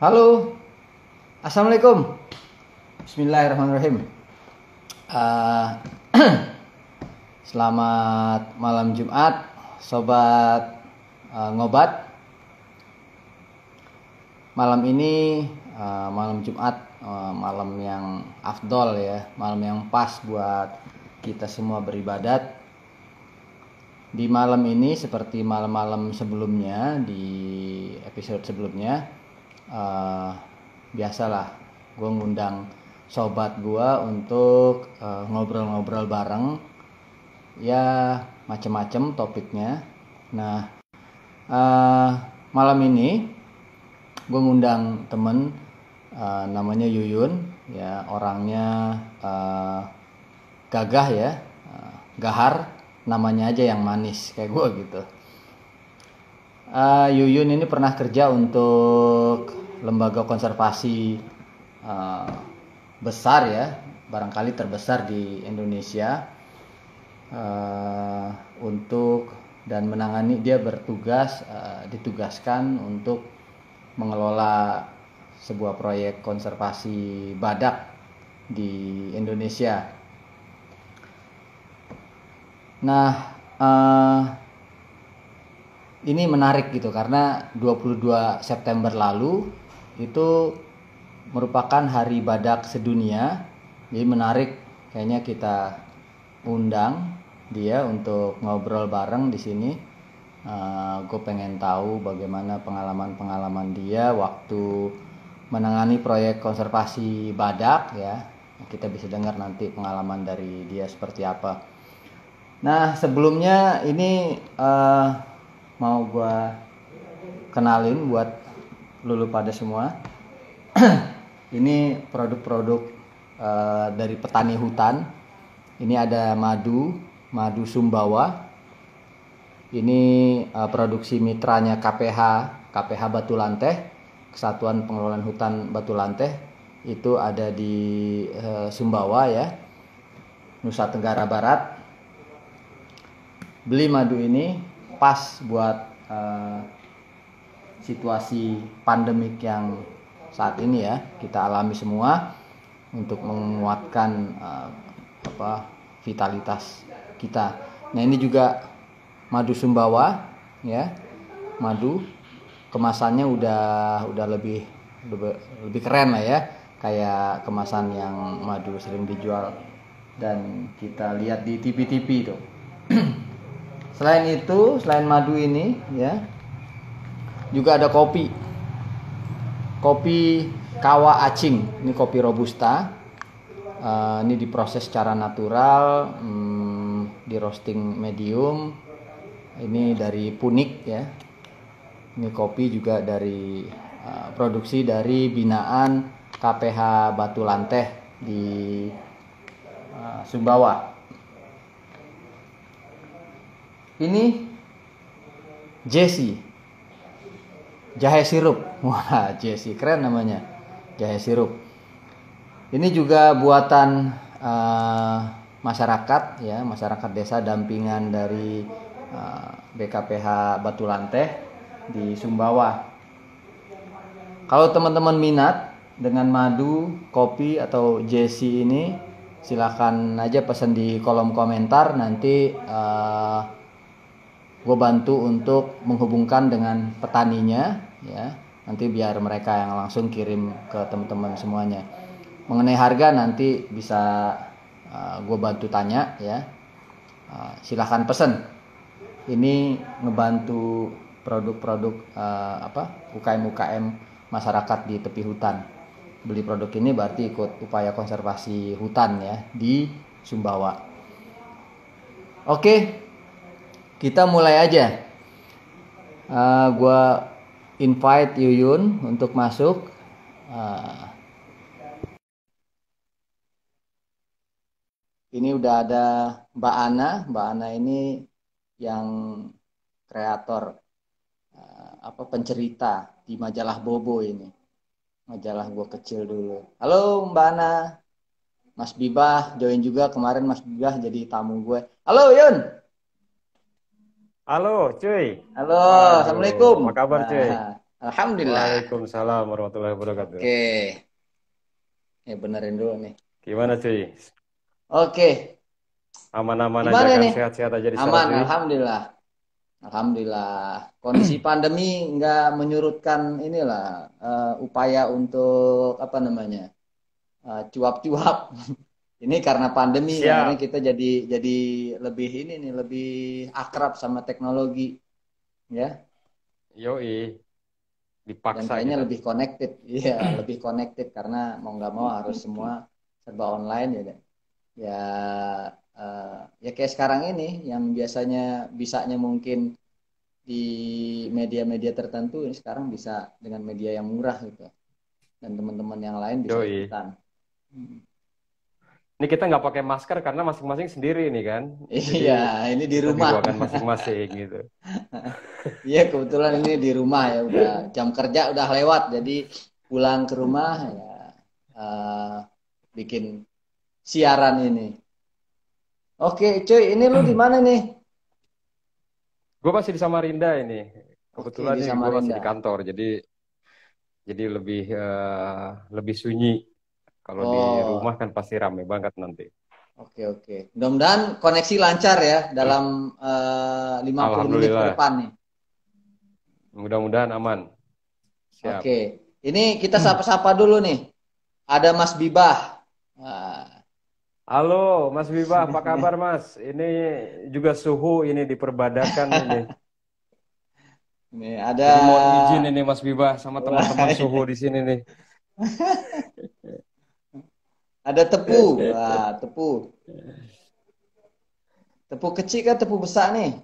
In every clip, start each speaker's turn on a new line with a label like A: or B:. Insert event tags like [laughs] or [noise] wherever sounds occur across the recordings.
A: Halo, assalamualaikum. Bismillahirrahmanirrahim. Uh, [clears throat] selamat malam Jumat, sobat uh, ngobat. Malam ini uh, malam Jumat, uh, malam yang afdol ya, malam yang pas buat kita semua beribadat. Di malam ini seperti malam-malam sebelumnya di episode sebelumnya uh, biasalah gue ngundang sobat gue untuk ngobrol-ngobrol uh, bareng. Ya macem-macem topiknya. Nah uh, malam ini gue ngundang temen uh, namanya Yuyun. Ya orangnya uh, gagah ya uh, gahar. Namanya aja yang manis kayak gue gitu uh, Yuyun ini pernah kerja untuk lembaga konservasi uh, besar ya barangkali terbesar di Indonesia. Uh, untuk dan menangani dia bertugas uh, ditugaskan untuk mengelola sebuah proyek konservasi badak di Indonesia. Nah, uh, ini menarik gitu karena 22 September lalu itu merupakan hari badak sedunia. Jadi menarik kayaknya kita undang dia untuk ngobrol bareng di sini. Uh, eh, gue pengen tahu bagaimana pengalaman-pengalaman dia waktu menangani proyek konservasi badak ya. Kita bisa dengar nanti pengalaman dari dia seperti apa. Nah sebelumnya ini uh, mau gue kenalin buat lulu pada semua. [clears throat] ini produk-produk uh, dari petani hutan. Ini ada madu, madu Sumbawa. Ini uh, produksi mitranya KPH, KPH Batu Lanteh, Kesatuan Pengelolaan Hutan Batu Lanteh. Itu ada di uh, Sumbawa ya, Nusa Tenggara Barat beli madu ini pas buat uh, situasi pandemik yang saat ini ya kita alami semua untuk menguatkan uh, apa vitalitas kita. Nah ini juga madu sumbawa ya madu. Kemasannya udah udah lebih lebih, keren lah ya kayak kemasan yang madu sering dijual. Dan kita lihat di TV-TV itu [clears throat] Selain itu, selain madu ini ya, juga ada kopi. Kopi kawa acing, ini kopi robusta. Uh, ini diproses secara natural, hmm, di roasting medium. Ini dari Punik ya. Ini kopi juga dari uh, produksi dari binaan KPH Batu Lanteh di uh, Sumbawa. Ini Jesse. Jahe sirup. [laughs] Wah, Jesse keren namanya. Jahe sirup. Ini juga buatan uh, masyarakat ya, masyarakat desa dampingan dari uh, eh, BKPH Batu Lanteh di Sumbawa. Kalau teman-teman minat dengan madu, kopi atau Jesse ini silakan aja pesan di kolom komentar nanti uh, gue bantu untuk menghubungkan dengan petaninya ya. Nanti biar mereka yang langsung kirim ke teman-teman semuanya. Mengenai harga nanti bisa uh, gue bantu tanya ya. Uh, silahkan pesen. Ini ngebantu produk-produk uh, apa UKM UKM masyarakat di tepi hutan. Beli produk ini berarti ikut upaya konservasi hutan ya di Sumbawa. Oke kita mulai aja. Uh, eh, gue invite Yuyun untuk masuk. Uh, ini udah ada Mbak Ana. Mbak Ana ini yang kreator uh, apa pencerita di majalah Bobo ini. Majalah gue kecil dulu. Halo Mbak Ana. Mas Bibah join juga kemarin Mas Bibah jadi tamu gue. Halo Yun.
B: Halo, cuy.
A: Halo, assalamualaikum.
B: Apa kabar, cuy? Nah,
A: Alhamdulillah.
B: Waalaikumsalam warahmatullahi wabarakatuh.
A: Oke. Ya benerin dulu nih.
B: Gimana cuy?
A: Oke.
B: Aman-aman aja kan? Sehat-sehat aja di sana
A: Aman,
B: cuy?
A: alhamdulillah. Alhamdulillah. Kondisi [clears throat] pandemi nggak menyurutkan inilah eh, upaya untuk apa namanya eh, cuap-cuap. [laughs] Ini karena pandemi akhirnya kita jadi jadi lebih ini nih lebih akrab sama teknologi, ya.
B: Yoi.
A: Dan
B: Dipaksa
A: kayaknya
B: kita.
A: lebih connected, [laughs] iya lebih connected karena mau nggak mau harus semua serba online ya. Ya eh, ya kayak sekarang ini yang biasanya bisanya mungkin di media-media tertentu ini sekarang bisa dengan media yang murah gitu dan teman-teman yang lain bisa ikutan Hmm.
B: Ini kita nggak pakai masker karena masing-masing sendiri nih kan. Jadi
A: iya ini di
B: di
A: rumah
B: ruangan masing-masing gitu. [laughs]
A: iya kebetulan ini di rumah ya udah jam kerja udah lewat jadi pulang ke rumah ya eh, bikin siaran ini oke cuy ini lu di mana nih
B: Gue masih di Samarinda ini.
A: oke
B: Kebetulan
A: di
B: nih gue masih di kantor, jadi jadi lebih eh, lebih sunyi. Kalau di
A: oh
B: rumah kan pasti rame banget nanti.
A: Oke oke. Mudah-mudahan koneksi lancar ya dalam eh, 50 menit ke depan nih.
B: Mudah-mudahan aman. Siap.
A: Oke. Ini kita sapa-sapa dulu nih. Ada Mas Bibah.
B: Halo, Mas Bibah, apa kabar Mas? Ini juga suhu ini diperbadakan ini. [laughs]
A: Ini ada
B: Jadi mohon izin ini Mas Bibah sama [laughs] teman-teman suhu di sini nih. [laughs]
A: ada tepu. Wah, [laughs] tepu. Tepu kecil kan tepu besar nih.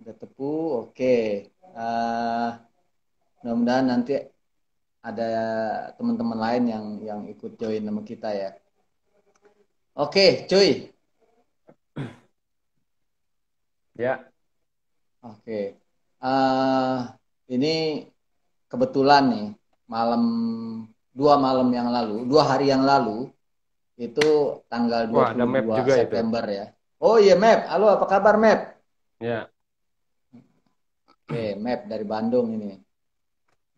A: Ada tepu. Oke. Eh, mudah-mudahan nanti ada teman-teman lain yang yang ikut join sama kita ya. Oke, cuy.
B: Ya,
A: Oke. Eh, ini kebetulan nih malam dua malam yang lalu, dua hari yang lalu itu tanggal
B: wah ada map
A: 22
B: juga itu.
A: September ya. Oh iya Map, halo apa kabar Map?
B: Ya,
A: Oke, Map dari Bandung ini.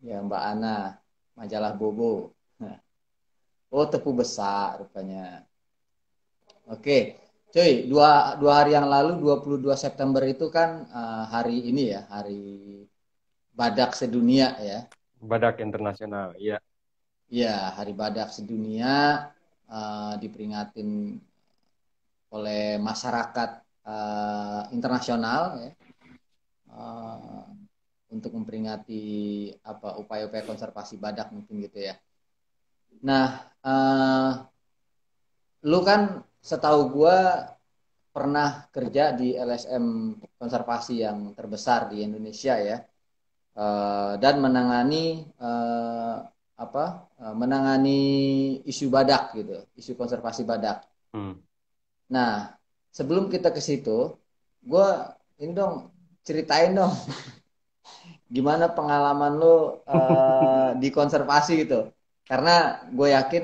A: Ya Mbak Ana, majalah Bobo. Oh tepu besar rupanya. Oke, cuy, dua, dua hari yang lalu 22 September itu kan eh, hari ini ya, hari Badak sedunia ya.
B: Badak Internasional. Ya,
A: Ya, hari Badak sedunia eh, diperingatin oleh masyarakat eh, internasional ya. eh, untuk memperingati apa upaya-upaya konservasi badak mungkin gitu ya. Nah, eh, lu kan setahu gua pernah kerja di LSM konservasi yang terbesar di Indonesia ya, Eh, dan menangani eh, apa? eh, menangani isu badak gitu, isu konservasi badak.
B: Hmm.
A: Nah, sebelum kita ke situ, gua ini dong ceritain dong [laughs] gimana pengalaman lu eh, [laughs] di konservasi gitu. Karena gue yakin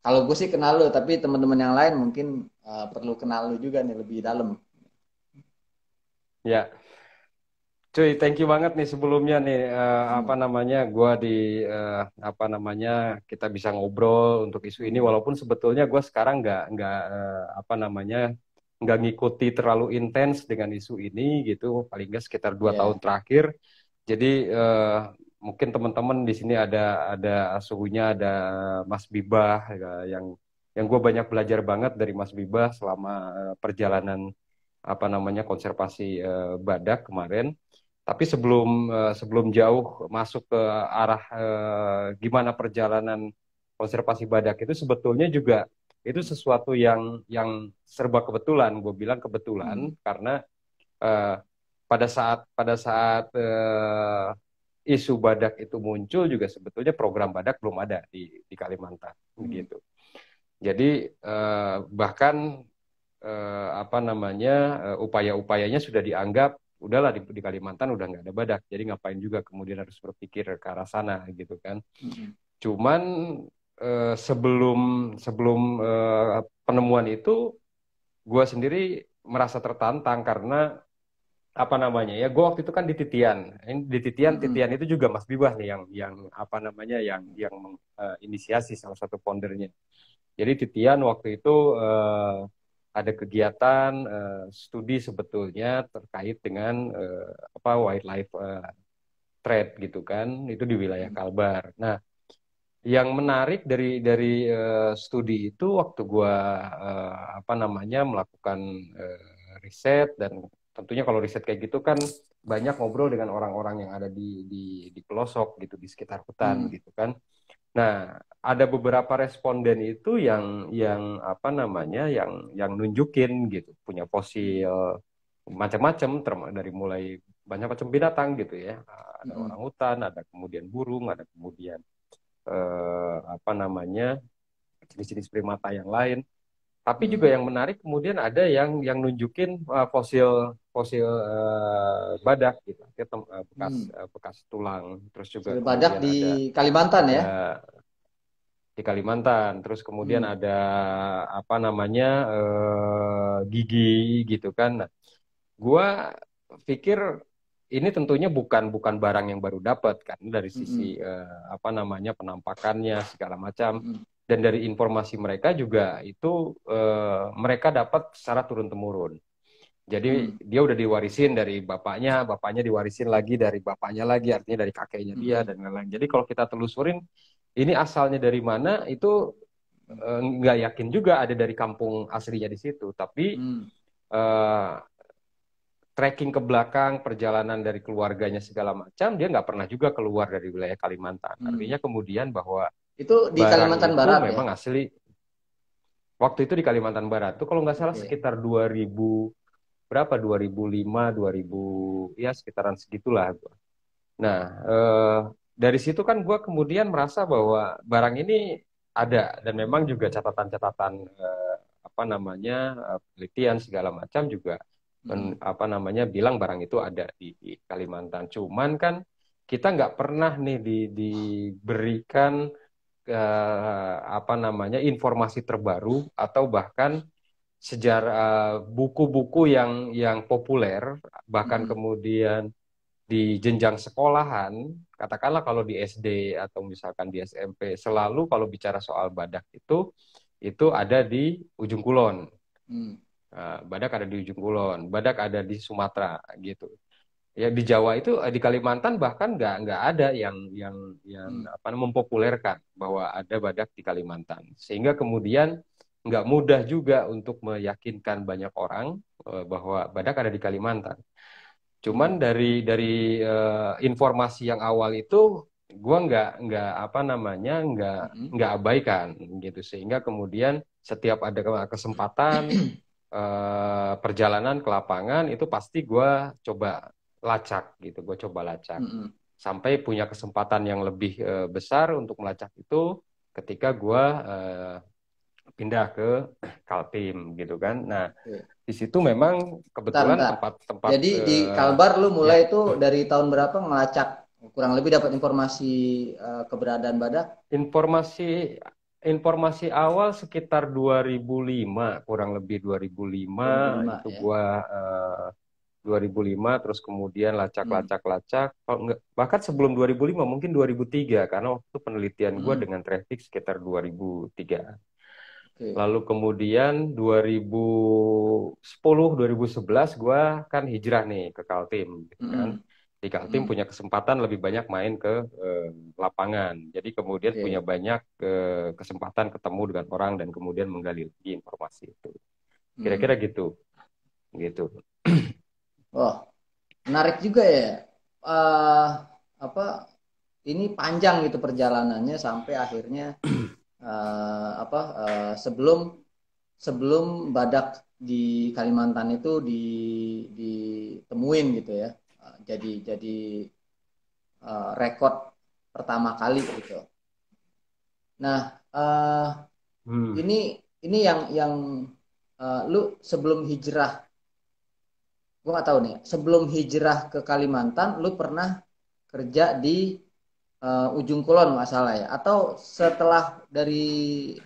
A: kalau gue sih kenal lu, tapi teman-teman yang lain mungkin eh, perlu kenal lu juga nih lebih dalam.
B: ya. Cuy, thank you banget nih sebelumnya nih eh, apa namanya gua di eh, apa namanya kita bisa ngobrol untuk isu ini walaupun sebetulnya gua sekarang nggak nggak eh, apa namanya nggak ngikuti terlalu intens dengan isu ini gitu paling nggak sekitar dua
A: Iya.
B: tahun terakhir jadi eh, mungkin teman-teman di sini ada ada suhunya ada Mas Bibah ya, yang yang gue banyak belajar banget dari Mas Bibah selama perjalanan apa namanya konservasi eh, badak kemarin. Tapi sebelum eh, sebelum jauh masuk ke arah eh, gimana perjalanan konservasi badak itu sebetulnya juga itu sesuatu yang yang serba kebetulan. Gue bilang kebetulan karena eh, pada saat pada saat eh, isu badak itu muncul juga sebetulnya program badak belum ada di di Kalimantan
A: Hmm.
B: gitu. Jadi eh, bahkan eh, apa namanya eh, upaya-upayanya sudah dianggap udahlah di, di Kalimantan udah nggak ada badak, jadi ngapain juga kemudian harus berpikir ke arah sana gitu kan.
A: Mm-mm.
B: Cuman eh, sebelum sebelum eh, penemuan itu, gue sendiri merasa tertantang karena apa namanya ya gue waktu itu kan di Titian ini di Titian mm -hmm. Titian itu juga Mas Bibah nih yang yang apa namanya yang yang menginisiasi uh, salah satu foundernya jadi Titian waktu itu uh, ada kegiatan uh, studi sebetulnya terkait dengan uh, apa wildlife uh, trade gitu kan itu di wilayah Kalbar nah yang menarik dari dari uh, studi itu waktu gue uh, apa namanya melakukan uh, riset dan tentunya kalau riset kayak gitu kan banyak ngobrol dengan orang-orang yang ada di di di pelosok gitu di sekitar hutan hmm. gitu kan. Nah, ada beberapa responden itu yang yang apa namanya yang yang nunjukin gitu punya fosil macam-macam dari mulai banyak macam binatang gitu ya. Ada hmm. orang hutan, ada kemudian burung, ada kemudian eh, apa namanya jenis-jenis primata yang lain. Tapi juga yang menarik kemudian ada yang yang nunjukin uh, fosil fosil uh, badak gitu, uh, bekas hmm. uh, bekas tulang. Terus juga
A: badak di ada, Kalimantan ya?
B: Di Kalimantan. Terus kemudian hmm. ada apa namanya uh, gigi gitu kan. Nah, gua pikir ini tentunya bukan bukan barang yang baru dapat kan dari sisi -hmm. uh, apa namanya penampakannya segala macam. -hmm dan dari informasi mereka juga itu uh, mereka dapat secara turun temurun. Jadi hmm. dia udah diwarisin dari bapaknya, bapaknya diwarisin lagi dari bapaknya lagi, artinya dari kakeknya dia hmm. dan lain-lain. Jadi kalau kita telusurin ini asalnya dari mana itu uh, nggak yakin juga ada dari kampung aslinya di situ, tapi hmm. uh, tracking ke belakang perjalanan dari keluarganya segala macam dia nggak pernah juga keluar dari wilayah Kalimantan. Hmm. Artinya kemudian bahwa
A: itu di Kalimantan itu Barat
B: ya? memang ya? asli. Waktu itu di Kalimantan Barat tuh kalau nggak salah okay. sekitar 2000 berapa 2005 2000 ya sekitaran segitulah Nah, eh, dari situ kan gue kemudian merasa bahwa barang ini ada dan memang juga catatan-catatan eh, apa namanya eh, penelitian segala macam juga hmm. apa namanya bilang barang itu ada di, di Kalimantan. Cuman kan kita nggak pernah nih di, diberikan uh, apa namanya informasi terbaru atau bahkan sejarah buku-buku yang yang populer bahkan hmm. kemudian di jenjang sekolahan katakanlah kalau di SD atau misalkan di SMP selalu kalau bicara soal badak itu itu ada di ujung kulon hmm. badak ada di ujung kulon badak ada di Sumatera gitu ya di Jawa itu di Kalimantan bahkan nggak nggak ada yang yang yang hmm. apa mempopulerkan bahwa ada badak di Kalimantan sehingga kemudian nggak mudah juga untuk meyakinkan banyak orang uh, bahwa badak ada di Kalimantan. Cuman dari dari uh, informasi yang awal itu gua nggak nggak apa namanya nggak hmm. nggak abaikan gitu sehingga kemudian setiap ada kesempatan uh, [clears throat] perjalanan ke lapangan itu pasti gua coba lacak gitu gue coba lacak mm -hmm. sampai punya kesempatan yang lebih uh, besar untuk melacak itu ketika gue uh, pindah ke [clears throat] Kaltim gitu kan nah yeah. di situ memang kebetulan tempat-tempat
A: jadi uh, di Kalbar lu mulai ya. itu dari tahun berapa melacak kurang lebih dapat informasi uh, keberadaan badak
B: informasi informasi awal sekitar 2005 kurang lebih 2005, 2005 itu ya. gua uh, 2005 terus kemudian lacak-lacak-lacak hmm. bahkan sebelum 2005 mungkin 2003 karena waktu penelitian gue hmm. dengan traffic sekitar 2003 okay. lalu kemudian 2010 2011 gue kan hijrah nih ke Kaltim gitu kan di Kaltim hmm. punya kesempatan lebih banyak main ke eh, lapangan jadi kemudian okay. punya banyak eh, kesempatan ketemu dengan orang dan kemudian menggali informasi itu kira-kira hmm. gitu gitu [clears throat]
A: Wah, menarik juga ya. Uh, apa ini panjang gitu perjalanannya sampai akhirnya [clears throat] uh, apa uh, sebelum sebelum badak di Kalimantan itu di ditemuin gitu ya. Uh, jadi jadi uh, rekor pertama kali gitu. Nah, uh, hmm. ini ini yang yang uh, lu sebelum hijrah gue gak tahu nih sebelum hijrah ke Kalimantan lu pernah kerja di uh, ujung kulon nggak salah ya atau setelah dari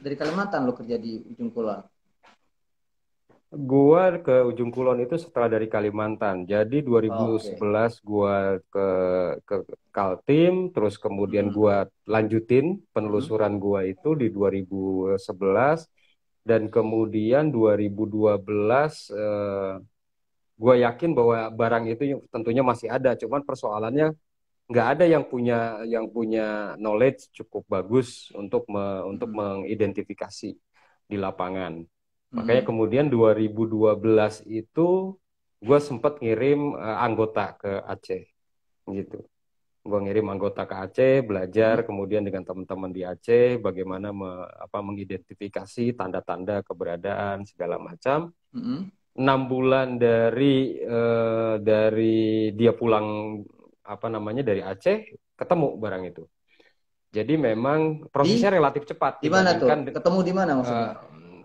A: dari Kalimantan lu kerja di ujung kulon
B: Gua ke Ujung Kulon itu setelah dari Kalimantan. Jadi
A: Oh, Oke.
B: 2011 gua ke ke Kaltim, terus kemudian
A: Mm-mm.
B: gua lanjutin penelusuran gua itu di 2011 dan kemudian 2012 eh, gua yakin bahwa barang itu tentunya masih ada, cuman persoalannya nggak ada yang punya yang punya knowledge cukup bagus untuk me- untuk
A: Mm-mm.
B: mengidentifikasi di lapangan. Makanya
A: Mm-mm.
B: kemudian 2012 itu gue sempat ngirim eh, anggota ke Aceh gitu. Gue ngirim anggota ke Aceh, belajar
A: Mm-mm.
B: kemudian dengan teman-teman di Aceh bagaimana me- apa, mengidentifikasi tanda-tanda keberadaan segala macam.
A: Mm-mm.
B: Enam bulan dari eh, dari dia pulang apa namanya dari Aceh ketemu barang itu. Jadi memang prosesnya
A: Di
B: relatif cepat
A: di mana tuh? Ketemu di mana
B: eh,
A: maksudnya?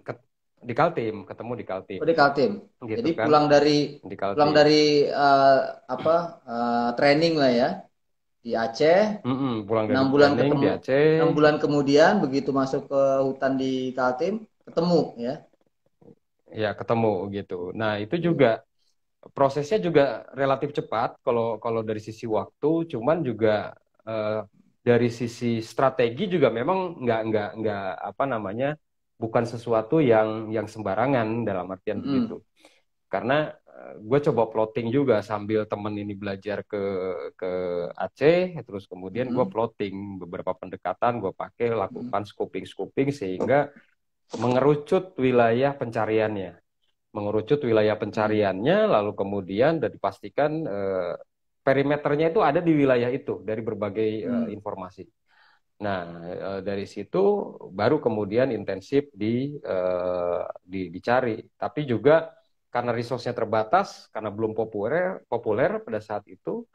B: ke- di Kaltim, ketemu di Kaltim
A: Oh, di Kaltim.
B: gitu
A: Jadi
B: kan
A: pulang dari
B: di
A: pulang dari eh, apa eh, training lah ya di Aceh.
B: Mm-mm, pulang dari
A: Enam bulan
B: training di
A: ketemu, enam
B: Aceh,
A: bulan kemudian begitu masuk ke hutan di Kaltim ketemu ya.
B: ya ketemu gitu. Nah itu juga prosesnya juga relatif cepat kalau kalau dari sisi waktu, cuman juga eh, dari sisi strategi juga memang nggak nggak nggak apa namanya bukan sesuatu yang yang sembarangan dalam artian
A: Mm-mm.
B: begitu. Karena gue coba plotting juga sambil temen ini belajar ke ke Aceh, terus kemudian gue
A: Mm-mm.
B: plotting beberapa pendekatan gue pakai lakukan scoping-scoping sehingga mengerucut wilayah pencariannya, mengerucut wilayah pencariannya, lalu kemudian dan dipastikan eh, perimeternya itu ada di wilayah itu dari berbagai eh,
A: Mm.
B: informasi. Nah, eh, dari situ baru kemudian intensif di, eh, di- dicari. Tapi juga karena resource-nya terbatas, karena belum populer populer pada saat itu,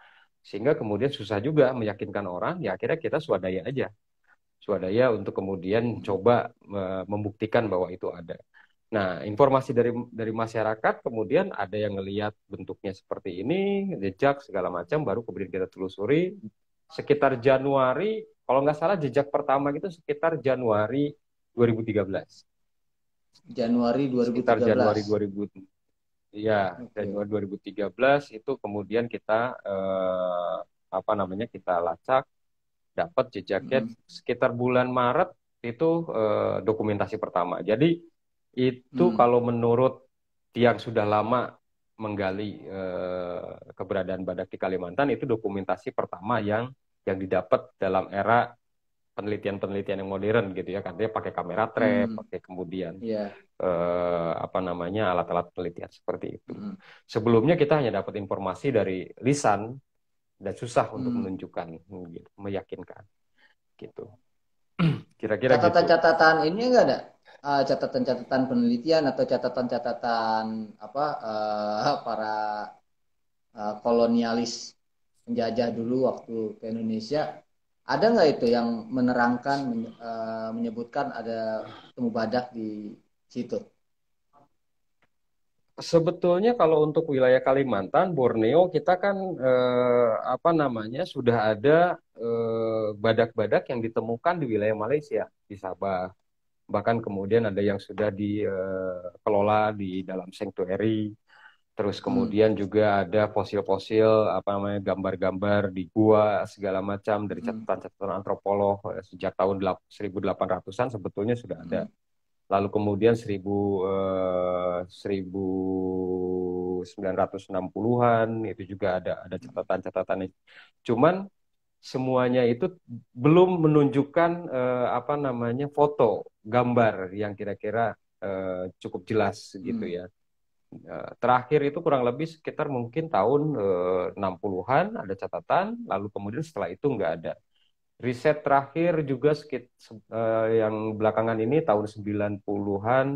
B: sehingga kemudian susah juga meyakinkan orang. Ya akhirnya kita swadaya aja, swadaya untuk kemudian coba eh, membuktikan bahwa itu ada. Nah, informasi dari dari masyarakat kemudian ada yang ngelihat bentuknya seperti ini, jejak segala macam, baru kemudian kita telusuri sekitar Januari, kalau nggak salah jejak pertama itu sekitar Januari 2013.
A: Januari
B: Sekitar Januari
A: 2013.
B: 2000, ya
A: Oke.
B: Januari 2013 itu kemudian kita eh, apa namanya kita lacak, dapat jejaknya
A: Mm-mm.
B: sekitar bulan Maret itu eh, dokumentasi pertama. Jadi itu
A: Mm.
B: kalau menurut yang sudah lama menggali eh, keberadaan badak di Kalimantan itu dokumentasi pertama yang yang didapat dalam era penelitian-penelitian yang modern gitu ya, dia pakai kamera trap,
A: Mm.
B: pakai kemudian
A: Ya.
B: eh, apa namanya alat-alat penelitian seperti itu.
A: Mm.
B: Sebelumnya kita hanya dapat informasi dari lisan dan susah untuk
A: Mm.
B: menunjukkan, gitu, meyakinkan gitu. [clears throat] Kira-kira gitu.
A: Catatan-catatan ini enggak ada? Eh, catatan-catatan penelitian atau catatan-catatan apa eh, [laughs] para eh, kolonialis penjajah dulu waktu ke Indonesia ada nggak itu yang menerangkan men- eh, menyebutkan ada temu badak di situ?
B: Sebetulnya kalau untuk wilayah Kalimantan, Borneo kita kan eh, apa namanya sudah ada eh, badak-badak yang ditemukan di wilayah Malaysia, di Sabah. Bahkan kemudian ada yang sudah dikelola di dalam sanctuary. Terus
A: Hmm.
B: kemudian juga ada fosil-fosil apa namanya gambar-gambar di gua segala macam dari
A: Hmm.
B: catatan-catatan antropolog eh, sejak tahun 1800-an sebetulnya sudah ada.
A: Hmm.
B: Lalu kemudian 1000 eh, 1960-an itu juga ada ada catatan-catatannya. Cuman semuanya itu belum menunjukkan eh, apa namanya foto, gambar yang kira-kira eh, cukup jelas gitu
A: Hmm.
B: ya. Eh, terakhir itu kurang lebih sekitar mungkin tahun eh, 60-an ada catatan, lalu kemudian setelah itu nggak ada. Riset terakhir juga sekit, eh, yang belakangan ini tahun 90-an,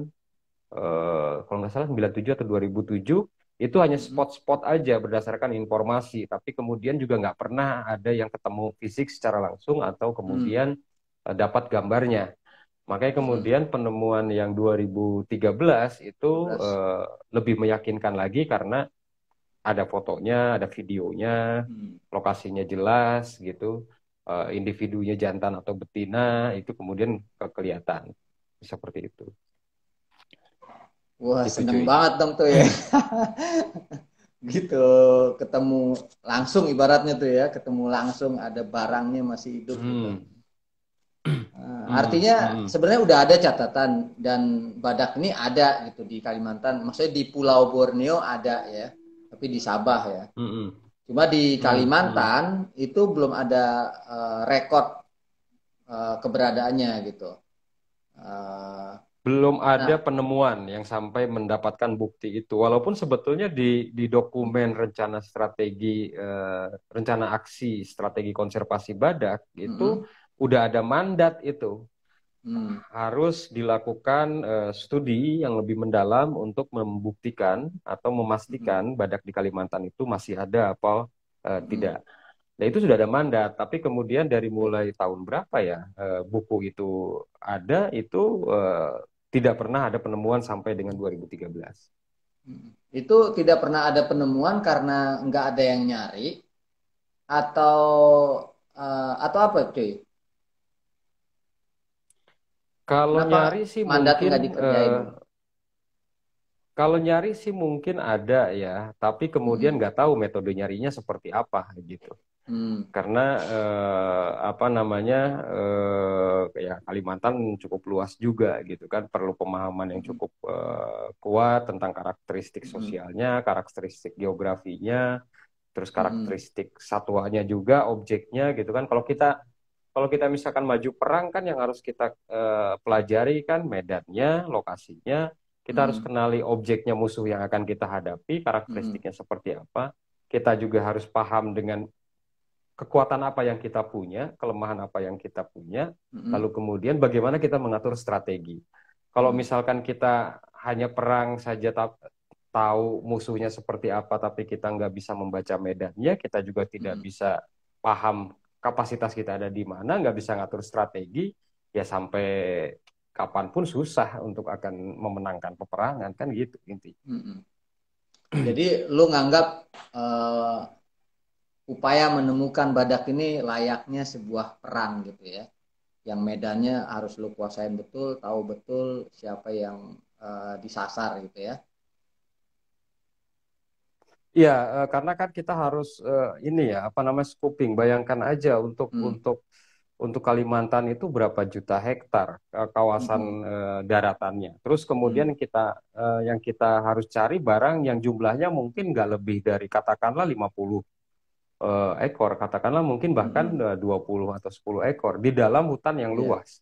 B: eh, kalau nggak salah 97 atau 2007, itu hanya
A: Hmm.
B: spot-spot aja berdasarkan informasi, tapi kemudian juga nggak pernah ada yang ketemu fisik secara langsung atau
A: Hmm.
B: kemudian eh, dapat gambarnya. Makanya
A: Hmm.
B: kemudian penemuan yang 2013 itu
A: 13.
B: eh, lebih meyakinkan lagi karena ada fotonya, ada videonya,
A: Hmm.
B: lokasinya jelas gitu, Eh, individunya jantan atau betina itu kemudian ke- kelihatan seperti itu.
A: Wah, gitu, seneng cuy. banget dong tuh ya. [laughs] gitu, ketemu langsung ibaratnya tuh ya, ketemu langsung ada barangnya masih hidup gitu. hmm. gitu. Hmm. artinya hmm. sebenarnya udah ada catatan dan badak ini ada gitu di Kalimantan. Maksudnya di Pulau Borneo ada ya, tapi di Sabah ya. Hmm. Cuma di hmm. Kalimantan hmm. itu belum ada uh, rekor uh, keberadaannya gitu.
B: Uh, belum ada nah, penemuan yang sampai mendapatkan bukti itu. Walaupun sebetulnya di di dokumen rencana strategi uh, rencana aksi strategi konservasi badak itu -hmm. udah ada mandat itu. Hmm. Harus dilakukan uh, studi yang lebih mendalam untuk membuktikan atau memastikan hmm. badak di Kalimantan itu masih ada apa uh, hmm. tidak. Nah itu sudah ada mandat, tapi kemudian dari mulai tahun berapa ya uh, buku itu ada itu uh, tidak pernah ada penemuan sampai dengan 2013.
A: Hmm. Itu tidak pernah ada penemuan karena nggak ada yang nyari atau uh, atau apa cuy?
B: Kalau nyari sih mungkin uh, kalau nyari sih mungkin ada ya, tapi kemudian hmm. nggak hmm. tahu metode nyarinya seperti apa gitu. Hmm. Karena eh, apa namanya eh, ya Kalimantan cukup luas juga gitu kan, perlu pemahaman yang cukup eh, kuat tentang karakteristik hmm. sosialnya, karakteristik geografinya, terus hmm. karakteristik hmm. satwanya juga, objeknya gitu kan. Kalau kita kalau kita misalkan maju perang kan yang harus kita eh, pelajari kan medannya, lokasinya, kita hmm. harus kenali objeknya musuh yang akan kita hadapi, karakteristiknya hmm. seperti apa. Kita juga harus paham dengan kekuatan apa yang kita punya, kelemahan apa yang kita punya, mm-hmm. lalu kemudian bagaimana kita mengatur strategi. Kalau misalkan kita hanya perang saja tahu musuhnya seperti apa, tapi kita nggak bisa membaca medannya, kita juga tidak mm bisa paham kapasitas kita ada di mana, nggak bisa ngatur strategi, ya sampai kapan pun susah untuk akan memenangkan peperangan kan gitu inti. Mm-hmm.
A: Jadi lu nganggap uh, upaya menemukan badak ini layaknya sebuah perang gitu ya yang medannya harus lu kuasain betul tahu betul siapa yang uh, disasar gitu ya
B: Iya, uh, karena kan kita harus uh, ini ya apa namanya scoping. Bayangkan aja untuk hmm. untuk untuk Kalimantan itu berapa juta hektar kawasan hmm. daratannya. Terus kemudian hmm. kita yang kita harus cari barang yang jumlahnya mungkin nggak lebih dari katakanlah 50 uh, ekor, katakanlah mungkin bahkan hmm. 20 atau 10 ekor di dalam hutan yang iya. luas.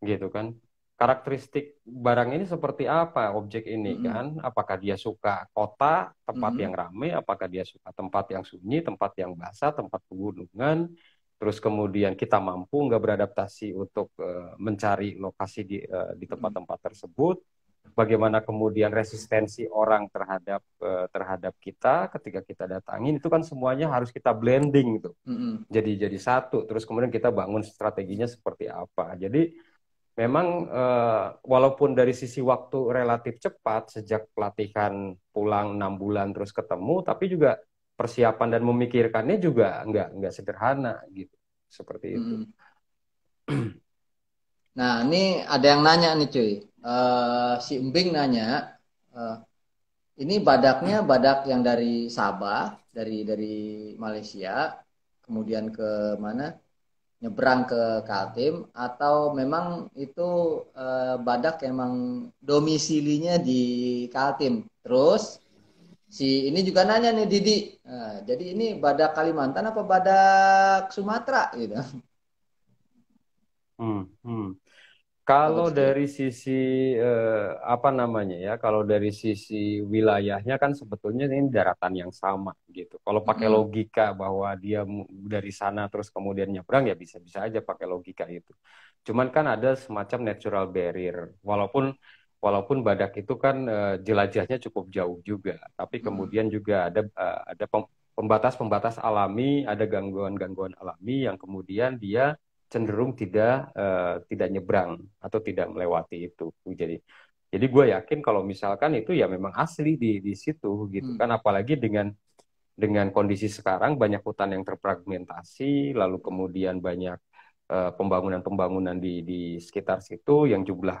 B: Yeah. Gitu kan. Karakteristik barang ini seperti apa objek ini hmm. kan? Apakah dia suka kota, tempat hmm. yang ramai, apakah dia suka tempat yang sunyi, tempat yang basah, tempat pegunungan, terus kemudian kita mampu nggak beradaptasi untuk uh, mencari lokasi di uh, di tempat-tempat tersebut bagaimana kemudian resistensi orang terhadap uh, terhadap kita ketika kita datangin itu kan semuanya harus kita blending tuh mm-hmm. jadi jadi satu terus kemudian kita bangun strateginya seperti apa jadi memang uh, walaupun dari sisi waktu relatif cepat sejak pelatihan pulang enam bulan terus ketemu tapi juga persiapan dan memikirkannya juga nggak nggak sederhana gitu seperti itu.
A: Mm. [clears throat] Nah ini ada yang nanya nih cuy uh, si Embing nanya, uh, ini badaknya badak yang dari Sabah, dari dari Malaysia, kemudian ke mana? Nyebrang ke Kaltim atau memang itu uh, badak emang domisilinya di Kaltim. Terus si ini juga nanya nih Didi, uh, jadi ini badak Kalimantan apa badak Sumatera gitu?
B: Hmm, hmm. Kalau dari sisi eh, apa namanya ya, kalau dari sisi wilayahnya kan sebetulnya ini daratan yang sama gitu. Kalau pakai hmm. logika bahwa dia dari sana terus kemudian nyebrang ya bisa-bisa aja pakai logika itu. Cuman kan ada semacam natural barrier. Walaupun walaupun badak itu kan eh, jelajahnya cukup jauh juga, tapi kemudian juga ada eh, ada pembatas-pembatas alami, ada gangguan-gangguan alami yang kemudian dia cenderung tidak uh, tidak nyebrang atau tidak melewati itu jadi jadi gue yakin kalau misalkan itu ya memang asli di di situ gitu hmm. kan apalagi dengan dengan kondisi sekarang banyak hutan yang terfragmentasi lalu kemudian banyak pembangunan-pembangunan uh, di di sekitar situ yang jumlah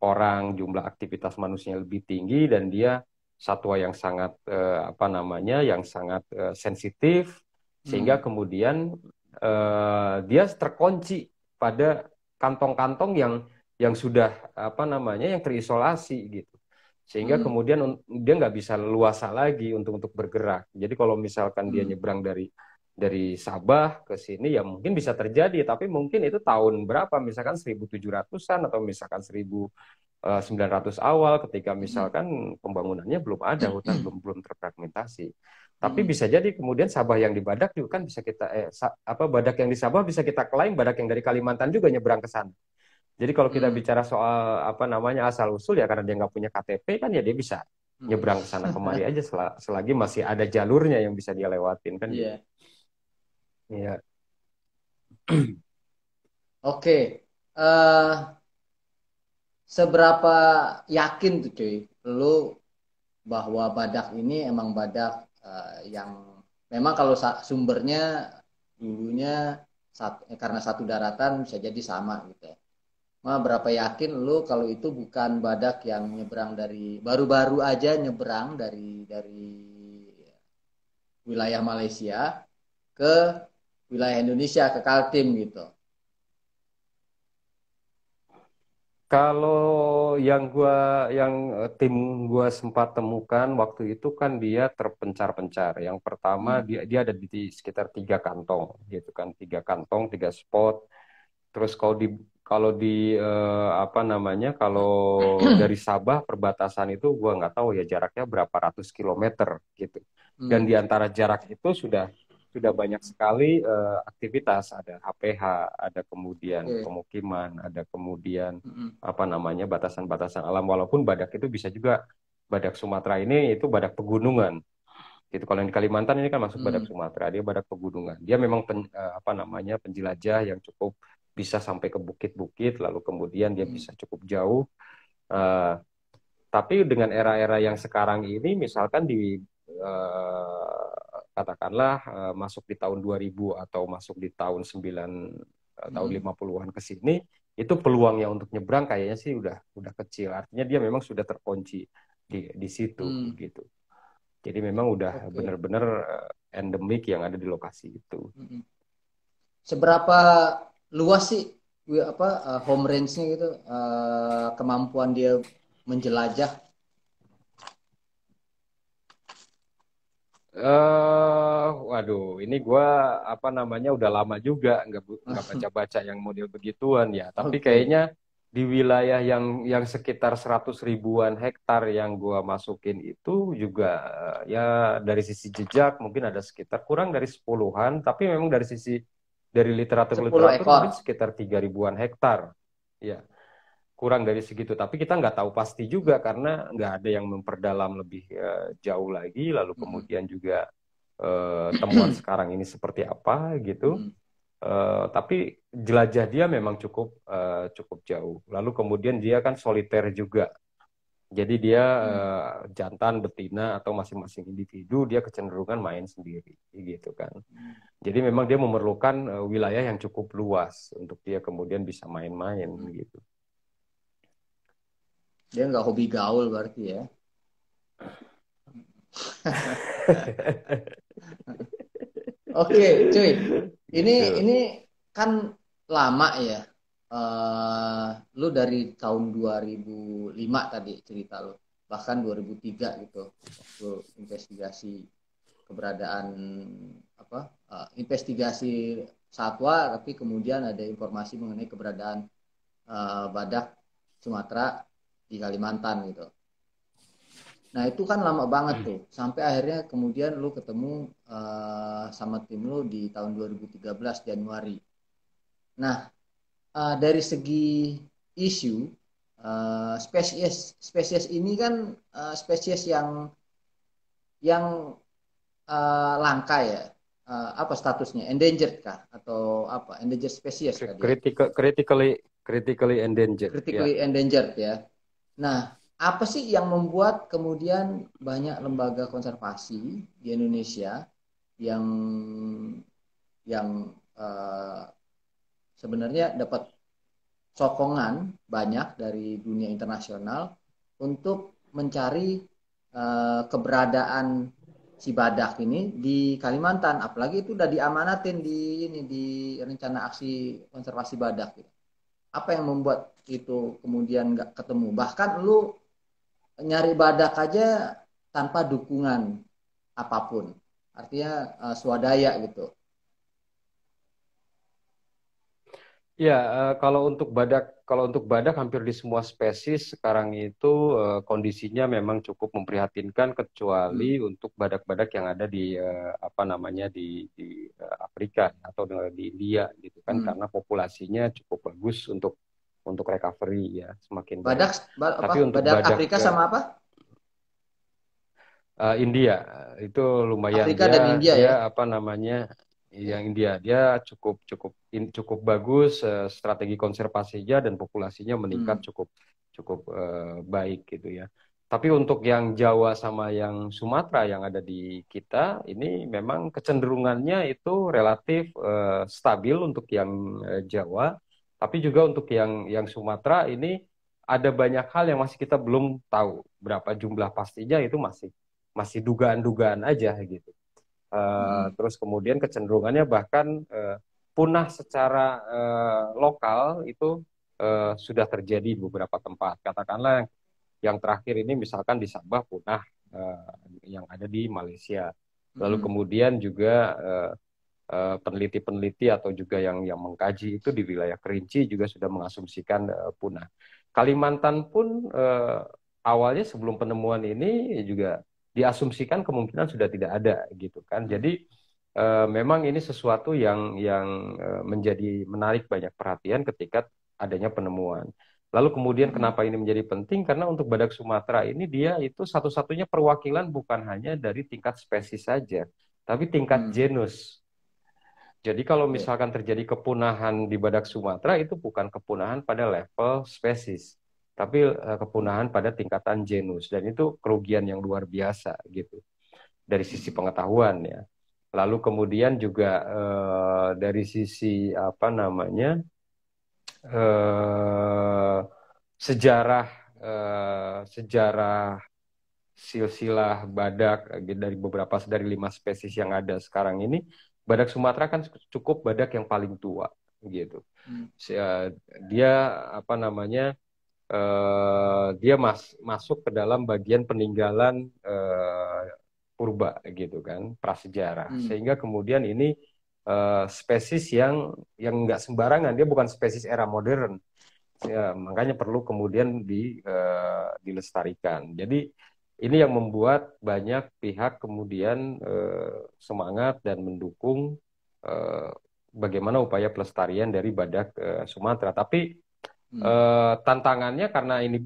B: orang, jumlah aktivitas manusia lebih tinggi dan dia satwa yang sangat uh, apa namanya, yang sangat uh, sensitif sehingga hmm. kemudian uh, dia terkunci pada kantong-kantong yang yang sudah apa namanya yang terisolasi gitu sehingga hmm. kemudian dia nggak bisa luasa lagi untuk untuk bergerak jadi kalau misalkan hmm. dia nyebrang dari dari Sabah ke sini ya mungkin bisa terjadi tapi mungkin itu tahun berapa misalkan 1700-an atau misalkan 1900 eh, awal ketika hmm. misalkan pembangunannya belum ada hutan [clears throat] belum belum terfragmentasi tapi bisa jadi kemudian Sabah yang di Badak juga kan bisa kita eh, apa Badak yang di Sabah bisa kita klaim Badak yang dari Kalimantan juga nyebrang ke sana jadi kalau kita hmm. bicara soal apa namanya asal usul ya karena dia nggak punya KTP kan ya dia bisa hmm. nyebrang ke sana kemari aja sel selagi masih ada jalurnya yang bisa dia lewatin kan. Iya.
A: Iya. [clears throat] Oke. Uh, seberapa yakin tuh cuy lu bahwa badak ini emang badak uh, yang memang kalau sumbernya dulunya satu, eh, karena satu daratan bisa jadi sama gitu ya Ma berapa yakin lu kalau itu bukan badak yang nyebrang dari baru-baru aja nyebrang dari dari wilayah Malaysia ke wilayah Indonesia ke Kaltim gitu.
B: Kalau yang gua yang eh, tim gua sempat temukan waktu itu kan dia terpencar-pencar. Yang pertama hmm. dia dia ada di sekitar tiga kantong gitu kan, tiga kantong, tiga spot. Terus kalau di kalau di uh, apa namanya kalau [clears throat] dari Sabah perbatasan itu gua nggak tahu ya jaraknya berapa ratus kilometer gitu dan hmm. di antara jarak itu sudah sudah banyak sekali uh, aktivitas ada HPH ada kemudian okay. pemukiman ada kemudian hmm. apa namanya batasan-batasan alam walaupun badak itu bisa juga badak Sumatera ini itu badak pegunungan gitu kalau yang di Kalimantan ini kan masuk hmm. badak Sumatera dia badak pegunungan dia memang pen, uh, apa namanya penjelajah yang cukup bisa sampai ke bukit-bukit lalu kemudian dia hmm. bisa cukup jauh uh, tapi dengan era-era yang sekarang ini misalkan di uh, katakanlah uh, masuk di tahun 2000 atau masuk di tahun 9 uh, tahun 50-an ke sini itu peluangnya untuk nyebrang kayaknya sih udah udah kecil artinya dia memang sudah terkunci di di situ hmm. gitu jadi memang udah okay. benar-benar uh, endemik yang ada di lokasi itu hmm.
A: seberapa luas sih apa uh, home range-nya gitu uh, kemampuan dia menjelajah
B: Uh, waduh, ini gue apa namanya udah lama juga nggak nggak [laughs] baca-baca yang model begituan ya. Tapi kayaknya di wilayah yang yang sekitar 100 ribuan hektar yang gue masukin itu juga ya dari sisi jejak mungkin ada sekitar kurang dari sepuluhan, tapi memang dari sisi dari literatur literatur mungkin sekitar tiga ribuan hektar. Ya kurang dari segitu tapi kita nggak tahu pasti juga karena nggak ada yang memperdalam lebih uh, jauh lagi lalu kemudian juga uh, temuan [clears throat] sekarang ini seperti apa gitu uh, tapi jelajah dia memang cukup uh, cukup jauh lalu kemudian dia kan soliter juga jadi dia hmm. uh, jantan, betina atau masing-masing individu dia kecenderungan main sendiri, gitu kan. Hmm. Jadi memang dia memerlukan uh, wilayah yang cukup luas untuk dia kemudian bisa main-main, hmm. gitu.
A: Dia nggak hobi gaul berarti ya? [laughs] Oke, okay, cuy. Ini ini kan lama ya. Uh, lu dari tahun 2005 tadi cerita lu. Bahkan 2003 gitu. Waktu investigasi keberadaan apa uh, investigasi satwa tapi kemudian ada informasi mengenai keberadaan uh, badak Sumatera di Kalimantan gitu. Nah itu kan lama banget tuh. Sampai akhirnya kemudian lu ketemu uh, sama tim lu di tahun 2013 Januari. Nah uh, dari segi isu uh, spesies spesies ini kan uh, spesies yang yang uh, langka ya. Uh, apa statusnya? Endangered kah? Atau apa? Endangered species
B: Critical, critically critically endangered
A: critically yeah. endangered ya nah apa sih yang membuat kemudian banyak lembaga konservasi di Indonesia yang yang uh, sebenarnya dapat sokongan banyak dari dunia internasional untuk mencari uh, keberadaan si badak ini di Kalimantan apalagi itu udah diamanatin di ini di rencana aksi konservasi badak gitu. Apa yang membuat itu kemudian nggak ketemu? Bahkan lu nyari badak aja tanpa dukungan apa pun. Artinya uh, swadaya gitu
B: Ya, uh, kalau untuk badak, kalau untuk badak hampir di semua spesies sekarang itu uh, kondisinya memang cukup memprihatinkan kecuali hmm. untuk badak-badak yang ada di uh, apa namanya di di Afrika atau di India gitu kan hmm. karena populasinya cukup bagus untuk untuk recovery ya semakin
A: badak. Ba Tapi apa? untuk badak, badak Afrika sama apa?
B: Uh, India itu lumayan
A: Afrika dia, dan India
B: dia, ya apa namanya yang India dia cukup cukup cukup bagus uh, strategi konservasinya dan populasinya meningkat hmm. cukup cukup uh, baik gitu ya. Tapi untuk yang Jawa sama yang Sumatera yang ada di kita ini memang kecenderungannya itu relatif uh, stabil untuk yang uh, Jawa, tapi juga untuk yang yang Sumatera ini ada banyak hal yang masih kita belum tahu berapa jumlah pastinya itu masih masih dugaan-dugaan aja gitu. Uh, hmm. Terus kemudian kecenderungannya bahkan uh, punah secara uh, lokal itu uh, sudah terjadi di beberapa tempat. Katakanlah yang terakhir ini misalkan di Sabah punah uh, yang ada di Malaysia. Lalu hmm. kemudian juga peneliti-peneliti uh, atau juga yang yang mengkaji itu di wilayah Kerinci juga sudah mengasumsikan uh, punah. Kalimantan pun uh, awalnya sebelum penemuan ini juga diasumsikan kemungkinan sudah tidak ada gitu kan. Jadi uh, memang ini sesuatu yang yang uh, menjadi menarik banyak perhatian ketika adanya penemuan. Lalu kemudian hmm. kenapa ini menjadi penting? Karena untuk badak Sumatera ini dia itu satu-satunya perwakilan bukan hanya dari tingkat spesies saja, tapi tingkat hmm. genus. Jadi kalau iya. misalkan terjadi kepunahan di badak Sumatera itu bukan kepunahan pada level spesies, tapi uh, kepunahan pada tingkatan genus dan itu kerugian yang luar biasa gitu dari sisi pengetahuan ya. Lalu kemudian juga uh, dari sisi apa namanya uh, sejarah uh, sejarah silsilah badak dari beberapa dari lima spesies yang ada sekarang ini badak Sumatera kan cukup badak yang paling tua gitu. Hmm. Dia apa namanya uh, dia mas masuk ke dalam bagian peninggalan uh, purba gitu kan prasejarah. Hmm. sehingga kemudian ini uh, spesies yang yang nggak sembarangan. Dia bukan spesies era modern. Ya, makanya perlu kemudian di uh, dilestarikan. Jadi ini yang membuat banyak pihak kemudian uh, semangat dan mendukung uh, bagaimana upaya pelestarian dari badak uh, Sumatera. Tapi Hmm. Uh, tantangannya karena ini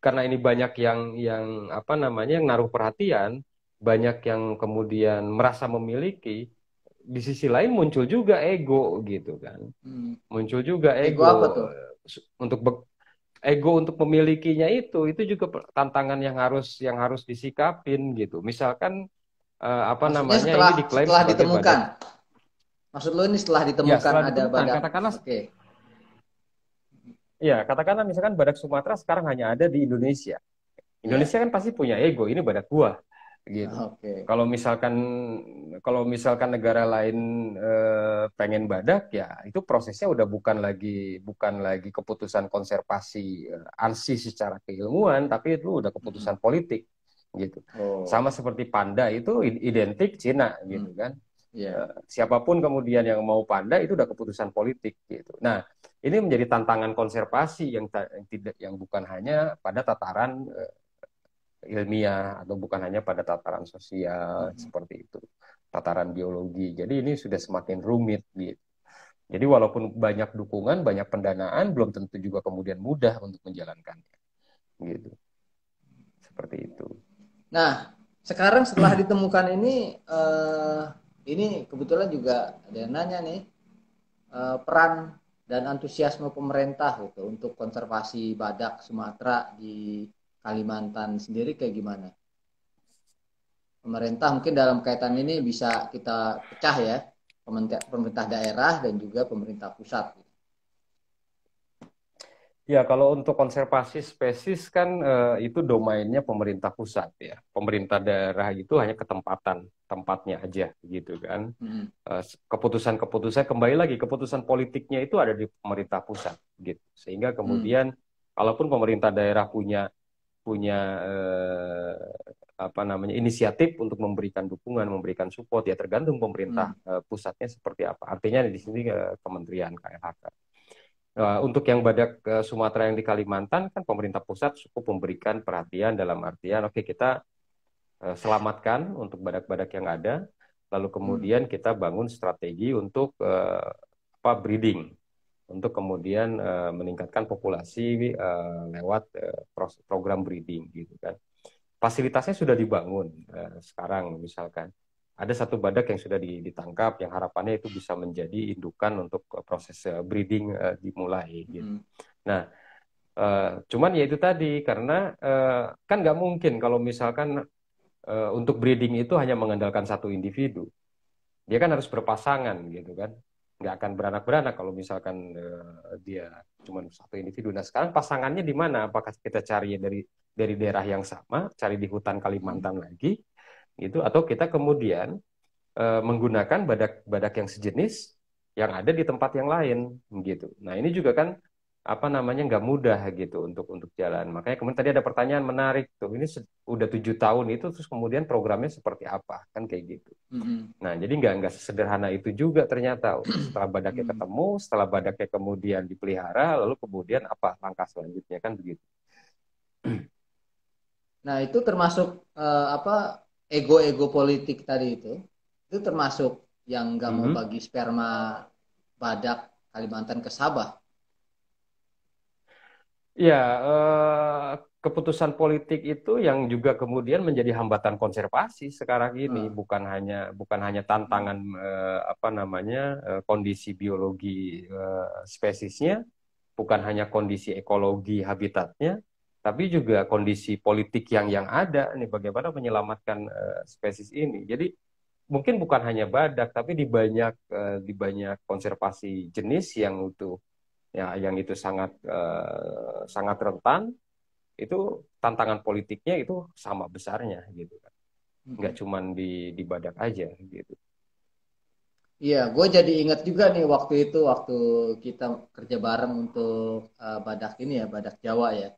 B: karena ini banyak yang yang apa namanya yang naruh perhatian, banyak yang kemudian merasa memiliki. Di sisi lain muncul juga ego gitu kan, hmm. muncul juga ego, ego apa tuh? untuk ego untuk memilikinya itu itu juga tantangan yang harus yang harus disikapin gitu. Misalkan uh, apa Maksudnya namanya
A: setelah,
B: ini diklaim
A: setelah ditemukan. Badan. Maksud lo ini setelah ditemukan ya, setelah ada ditemukan, badak.
B: Katakanlah okay. Ya, katakanlah misalkan badak Sumatera sekarang hanya ada di Indonesia. Indonesia yeah. kan pasti punya ego, ini badak gua gitu. Okay. Kalau misalkan kalau misalkan negara lain eh, pengen badak ya itu prosesnya udah bukan lagi bukan lagi keputusan konservasi eh, ansi secara keilmuan tapi itu udah keputusan hmm. politik gitu. Oh. Sama seperti panda itu identik Cina gitu hmm. kan. Yeah. Eh, siapa pun kemudian yang mau panda itu udah keputusan politik gitu. Nah, ini menjadi tantangan konservasi yang, yang tidak yang bukan hanya pada tataran uh, ilmiah atau bukan hanya pada tataran sosial hmm. seperti itu, tataran biologi. Jadi ini sudah semakin rumit gitu. Jadi walaupun banyak dukungan, banyak pendanaan, belum tentu juga kemudian mudah untuk menjalankannya. Gitu. Seperti itu.
A: Nah, sekarang setelah ditemukan ini uh ini kebetulan juga ada yang nanya nih uh, peran dan antusiasme pemerintah gitu untuk konservasi badak Sumatera di Kalimantan sendiri kayak gimana? Pemerintah mungkin dalam kaitan ini bisa kita pecah ya pemerintah, daerah dan juga pemerintah pusat.
B: Ya, kalau untuk konservasi spesies kan uh, itu domainnya pemerintah pusat ya. Pemerintah daerah itu hanya ketempatan tempatnya aja gitu kan. Hmm. Uh, keputusan-keputusan kembali lagi keputusan politiknya itu ada di pemerintah pusat gitu. Sehingga kemudian hmm. kalaupun pemerintah daerah punya punya uh, apa namanya inisiatif untuk memberikan dukungan, memberikan support ya tergantung pemerintah hmm. uh, pusatnya seperti apa. Artinya di sini uh, Kementerian KLHK. Uh, untuk yang badak uh, Sumatera yang di Kalimantan kan pemerintah pusat cukup memberikan perhatian dalam artian oke okay, kita uh, selamatkan untuk badak-badak yang ada. Lalu kemudian hmm. kita bangun strategi untuk uh, apa breeding. Untuk kemudian uh, meningkatkan populasi uh, lewat uh, program breeding gitu kan. Fasilitasnya sudah dibangun uh, sekarang misalkan ada satu badak yang sudah ditangkap yang harapannya itu bisa menjadi indukan untuk eh, proses eh, breeding uh, dimulai gitu. Hmm. Nah, uh, cuman ya itu tadi karena uh, kan nggak mungkin kalau misalkan uh, untuk breeding itu hanya mengandalkan satu individu. Dia kan harus berpasangan gitu kan. Nggak akan beranak-beranak kalau misalkan uh, dia cuma satu individu. Nah, sekarang pasangannya di mana? Apakah kita cari dari dari daerah yang sama, cari di hutan Kalimantan lagi gitu atau kita kemudian e, menggunakan badak-badak yang sejenis yang ada di tempat yang lain gitu. Nah ini juga kan apa namanya nggak mudah gitu untuk untuk jalan. Makanya kemudian tadi ada pertanyaan menarik tuh. Ini udah tujuh tahun itu terus kemudian programnya seperti apa kan kayak gitu. Mm-hmm. Nah jadi nggak nggak sederhana itu juga ternyata setelah badaknya mm-hmm. ketemu, setelah badaknya kemudian dipelihara, lalu kemudian apa langkah selanjutnya kan begitu.
A: Nah itu termasuk uh, apa ego-ego politik tadi itu itu termasuk yang nggak mau mm -hmm. bagi sperma badak Kalimantan ke Sabah.
B: Ya, eh, keputusan politik itu yang juga kemudian menjadi hambatan konservasi sekarang ini, hmm. bukan hanya bukan hanya tantangan eh, apa namanya eh, kondisi biologi eh, spesiesnya, bukan hanya kondisi ekologi habitatnya, tapi juga kondisi politik yang yang ada nih bagaimana menyelamatkan uh, spesies ini. Jadi mungkin bukan hanya badak tapi di banyak uh, di banyak konservasi jenis yang itu ya yang itu sangat uh, sangat rentan itu tantangan politiknya itu sama besarnya gitu kan. Nggak cuma di di badak aja gitu.
A: Iya, gue jadi ingat juga nih waktu itu waktu kita kerja bareng untuk uh, badak ini ya, badak Jawa ya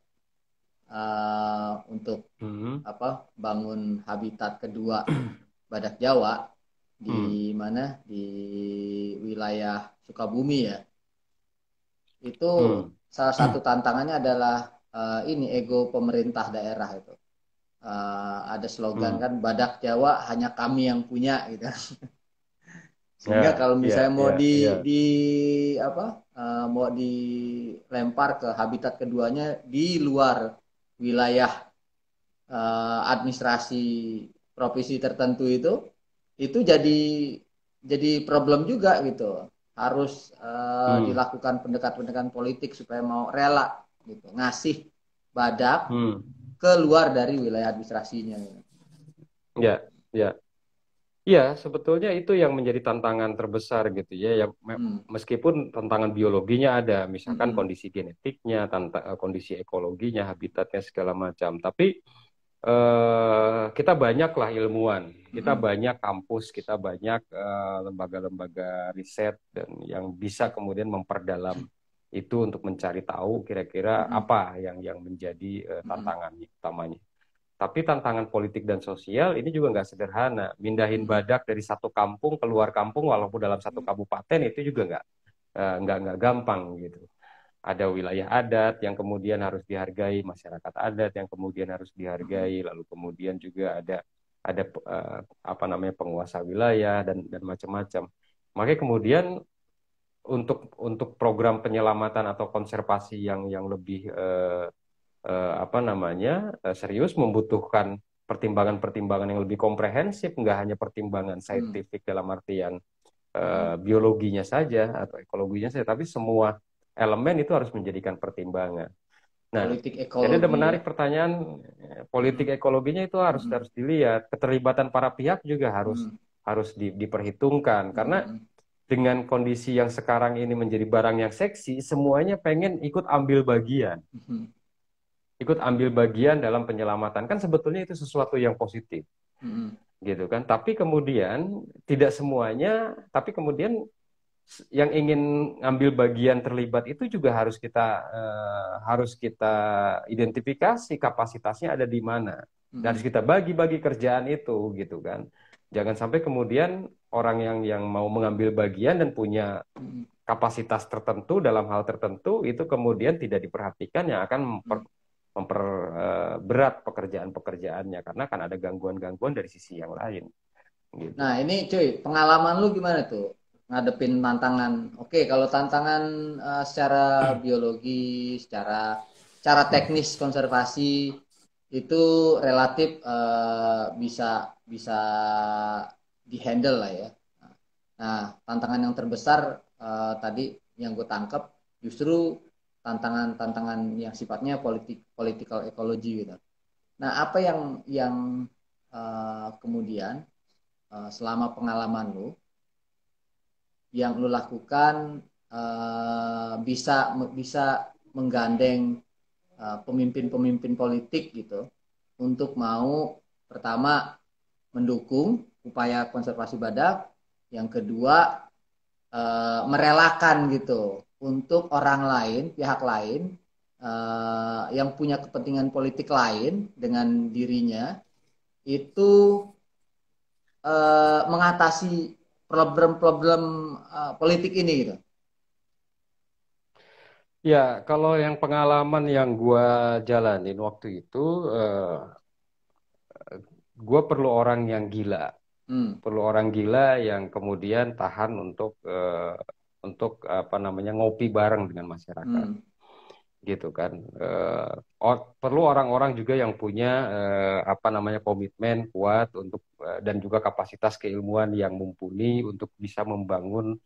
A: uh, untuk hmm. apa bangun habitat kedua [clears throat] badak Jawa di hmm. mana di wilayah Sukabumi ya itu hmm. salah satu tantangannya adalah uh, ini ego pemerintah daerah itu uh, ada slogan hmm. kan badak Jawa hanya kami yang punya gitu [laughs] sehingga yeah, kalau misalnya yeah, mau yeah, di yeah. di apa uh, mau dilempar ke habitat keduanya di luar wilayah uh, administrasi provinsi tertentu itu itu jadi jadi problem juga gitu harus uh, hmm. dilakukan pendekatan-pendekatan politik supaya mau rela gitu ngasih badak hmm. keluar dari wilayah administrasinya
B: ya ya Iya, sebetulnya itu yang menjadi tantangan terbesar gitu ya. Ya hmm. meskipun tantangan biologinya ada, misalkan hmm. kondisi genetiknya, tanta, kondisi ekologinya, habitatnya segala macam. Tapi eh, kita banyaklah ilmuwan, kita hmm. banyak kampus, kita banyak eh, lembaga-lembaga riset dan yang bisa kemudian memperdalam itu untuk mencari tahu kira-kira hmm. apa yang yang menjadi eh, tantangan hmm. utamanya. Tapi tantangan politik dan sosial ini juga nggak sederhana. Mindahin badak dari satu kampung keluar kampung walaupun dalam satu kabupaten itu juga nggak uh, nggak nggak gampang gitu. Ada wilayah adat yang kemudian harus dihargai, masyarakat adat yang kemudian harus dihargai, lalu kemudian juga ada ada uh, apa namanya penguasa wilayah dan dan macam-macam. Makanya kemudian untuk untuk program penyelamatan atau konservasi yang yang lebih uh, uh, apa namanya uh, serius membutuhkan pertimbangan-pertimbangan yang lebih komprehensif, nggak hanya pertimbangan hmm. saintifik hmm. dalam artian uh, biologinya saja atau ekologinya saja, tapi semua elemen itu harus menjadikan pertimbangan. Nah, politik ekologi. jadi ada menarik pertanyaan politik ekologinya itu harus hmm. harus dilihat, keterlibatan para pihak juga harus hmm. harus di, diperhitungkan karena hmm dengan kondisi yang sekarang ini menjadi barang yang seksi, semuanya pengen ikut ambil bagian. Hmm. Ikut ambil bagian dalam penyelamatan. Kan sebetulnya itu sesuatu yang positif. Hmm. Gitu kan. Tapi kemudian tidak semuanya, tapi kemudian yang ingin ambil bagian terlibat itu juga harus kita uh, harus kita identifikasi kapasitasnya ada di mana dan harus kita bagi-bagi kerjaan itu gitu kan jangan sampai kemudian orang yang yang mau mengambil bagian dan punya kapasitas tertentu dalam hal tertentu itu kemudian tidak diperhatikan yang akan memper, memperberat uh, pekerjaan-pekerjaannya karena kan ada gangguan-gangguan dari sisi yang lain.
A: Gitu. Nah ini cuy pengalaman lu gimana tuh ngadepin tantangan? Oke kalau tantangan uh, secara biologi, secara cara teknis konservasi itu relatif uh, bisa bisa dihandle lah ya. Nah, tantangan yang terbesar uh, tadi yang gue tangkap justru tantangan-tantangan yang sifatnya politik political ecology gitu. Nah, apa yang yang uh, kemudian uh, selama pengalaman lu yang lu lakukan uh, bisa bisa menggandeng Eh, pemimpin-pemimpin politik gitu untuk mau pertama mendukung upaya konservasi badak, yang kedua e, merelakan gitu untuk orang lain, pihak lain e, yang punya kepentingan politik lain dengan dirinya itu e, mengatasi problem-problem e, politik ini gitu.
B: Ya, kalau yang pengalaman yang gue jalanin waktu itu, uh, gue perlu orang yang gila, hmm. perlu orang gila yang kemudian tahan untuk uh, untuk apa namanya ngopi bareng dengan masyarakat, hmm. gitu kan. Uh, or, perlu orang-orang juga yang punya uh, apa namanya komitmen kuat untuk uh, dan juga kapasitas keilmuan yang mumpuni untuk bisa membangun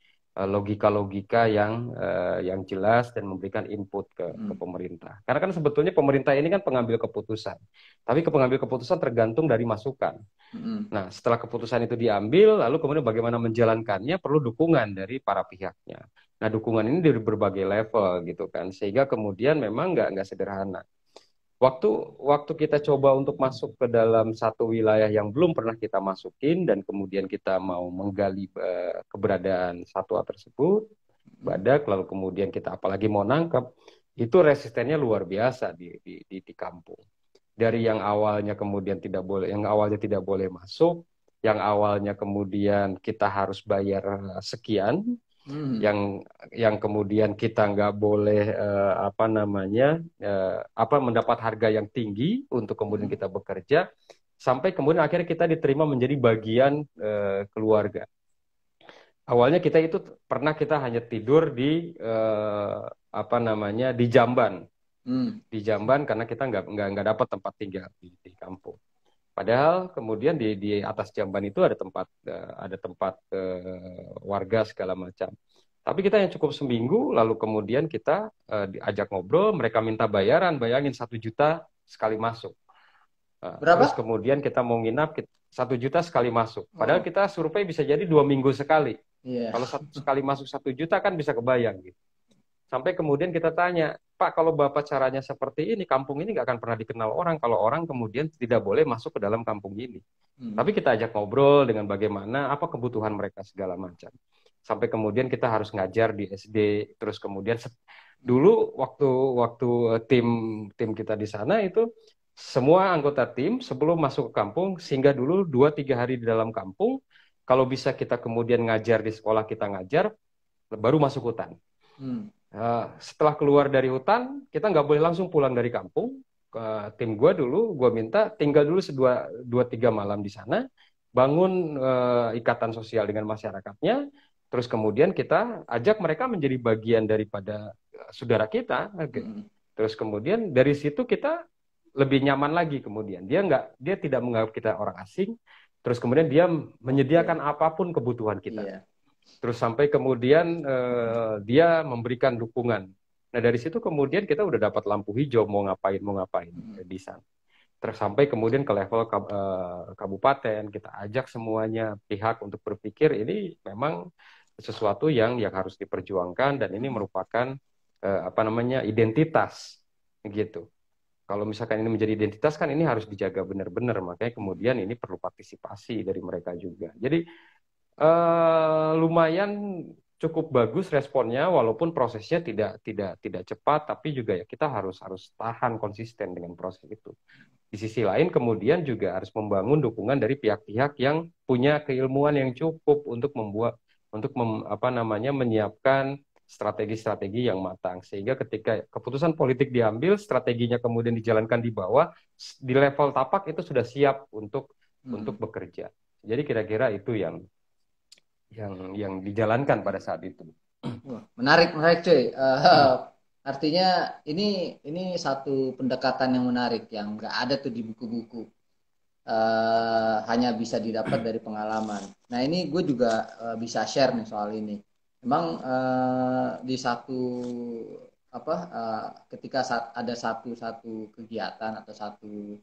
B: logika-logika yang uh, yang jelas dan memberikan input ke, hmm. ke pemerintah. Karena kan sebetulnya pemerintah ini kan pengambil keputusan, tapi ke pengambil keputusan tergantung dari masukan. Hmm. Nah, setelah keputusan itu diambil, lalu kemudian bagaimana menjalankannya perlu dukungan dari para pihaknya. Nah, dukungan ini dari berbagai level gitu kan, sehingga kemudian memang nggak nggak sederhana. Waktu waktu kita coba untuk masuk ke dalam satu wilayah yang belum pernah kita masukin dan kemudian kita mau menggali uh, keberadaan satwa tersebut, badak, lalu kemudian kita apalagi mau nangkap, itu resistennya luar biasa di, di, di, di kampung. Dari yang awalnya kemudian tidak boleh, yang awalnya tidak boleh masuk, yang awalnya kemudian kita harus bayar eh, sekian, hmm. yang yang kemudian kita nggak boleh uh, apa namanya uh, apa mendapat harga yang tinggi untuk kemudian hmm. kita bekerja sampai kemudian akhirnya kita diterima menjadi bagian uh, keluarga. Awalnya kita itu pernah kita hanya tidur di uh, apa namanya di jamban, hmm. di jamban karena kita nggak nggak nggak dapat tempat tinggal di, di kampung. Padahal kemudian di di atas jamban itu ada tempat uh, ada tempat uh, warga segala macam. Tapi kita yang cukup seminggu, lalu kemudian kita uh, diajak ngobrol, mereka minta bayaran, bayangin satu juta sekali masuk. Uh, Berapa? Terus kemudian kita mau nginap satu juta sekali masuk. Padahal oh. kita survei bisa jadi dua minggu sekali. Yeah. Kalau satu sekali masuk satu juta kan bisa kebayang gitu. Sampai kemudian kita tanya, Pak, kalau Bapak caranya seperti ini, kampung ini nggak akan pernah dikenal orang kalau orang kemudian tidak boleh masuk ke dalam kampung ini. Hmm. Tapi kita ajak ngobrol dengan bagaimana, apa kebutuhan mereka segala macam. Sampai kemudian kita harus ngajar di SD, terus kemudian dulu waktu waktu tim tim kita di sana itu semua anggota tim sebelum masuk ke kampung sehingga dulu dua tiga hari di dalam kampung kalau bisa kita kemudian ngajar di sekolah kita ngajar baru masuk hutan. Hmm. Uh, setelah keluar dari hutan, kita nggak boleh langsung pulang dari kampung. Uh, tim gue dulu, gue minta tinggal dulu sedua dua tiga malam di sana, bangun uh, ikatan sosial dengan masyarakatnya, terus kemudian kita ajak mereka menjadi bagian daripada uh, saudara kita. Hmm. Terus kemudian dari situ kita lebih nyaman lagi kemudian dia nggak dia tidak menganggap kita orang asing, terus kemudian dia menyediakan apa pun kebutuhan kita. Yeah terus sampai kemudian uh, dia memberikan dukungan. Nah dari situ kemudian kita udah dapat lampu hijau mau ngapain mau ngapain hmm. di sana. Terus sampai kemudian ke level kab, uh, kabupaten kita ajak semuanya pihak untuk berpikir ini memang sesuatu yang yang harus diperjuangkan dan ini merupakan uh, apa namanya identitas gitu. Kalau misalkan ini menjadi identitas kan ini harus dijaga benar-benar makanya kemudian ini perlu partisipasi dari mereka juga. Jadi uh, lumayan cukup bagus responnya walaupun prosesnya tidak tidak tidak cepat tapi juga ya kita harus harus tahan konsisten dengan proses itu. Di sisi lain kemudian juga harus membangun dukungan dari pihak-pihak yang punya keilmuan yang cukup untuk membuat untuk mem, apa namanya menyiapkan strategi-strategi yang matang sehingga ketika keputusan politik diambil strateginya kemudian dijalankan di bawah di level tapak itu sudah siap untuk hmm. untuk bekerja. Jadi kira-kira itu yang yang yang dijalankan pada saat itu.
A: Menarik, menarik cuy. Uh, artinya ini ini satu pendekatan yang menarik yang nggak ada tuh di buku-buku. Uh, hanya bisa didapat dari pengalaman. Nah ini gue juga uh, bisa share nih soal ini. Memang uh, di satu apa uh, ketika saat ada satu satu kegiatan atau satu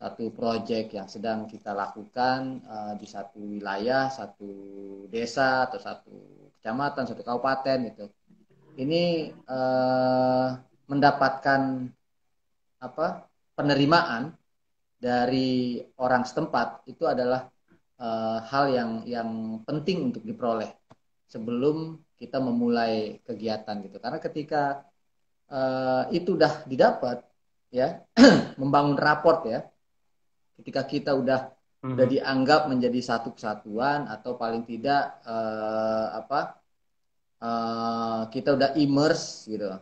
A: satu proyek yang sedang kita lakukan uh, di satu wilayah, satu desa atau satu kecamatan, satu kabupaten itu. Ini uh, mendapatkan apa penerimaan dari orang setempat itu adalah uh, hal yang yang penting untuk diperoleh sebelum kita memulai kegiatan gitu. Karena ketika uh, itu udah didapat ya [clears throat] membangun raport ya ketika kita udah hmm. udah dianggap menjadi satu kesatuan atau paling tidak uh, apa uh, kita udah immerse gitu.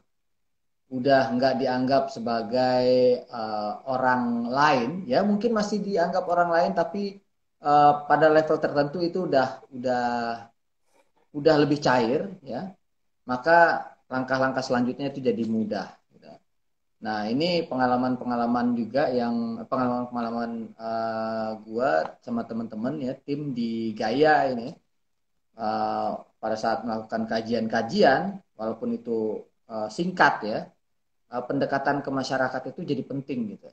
A: Udah nggak dianggap sebagai uh, orang lain. Ya mungkin masih dianggap orang lain tapi uh, pada level tertentu itu udah udah udah lebih cair ya. Maka langkah-langkah selanjutnya itu jadi mudah Nah, ini pengalaman-pengalaman juga yang pengalaman-pengalaman uh, gua sama teman-teman ya tim di Gaya ini uh, pada saat melakukan kajian-kajian walaupun itu uh, singkat ya uh, pendekatan ke masyarakat itu jadi penting gitu.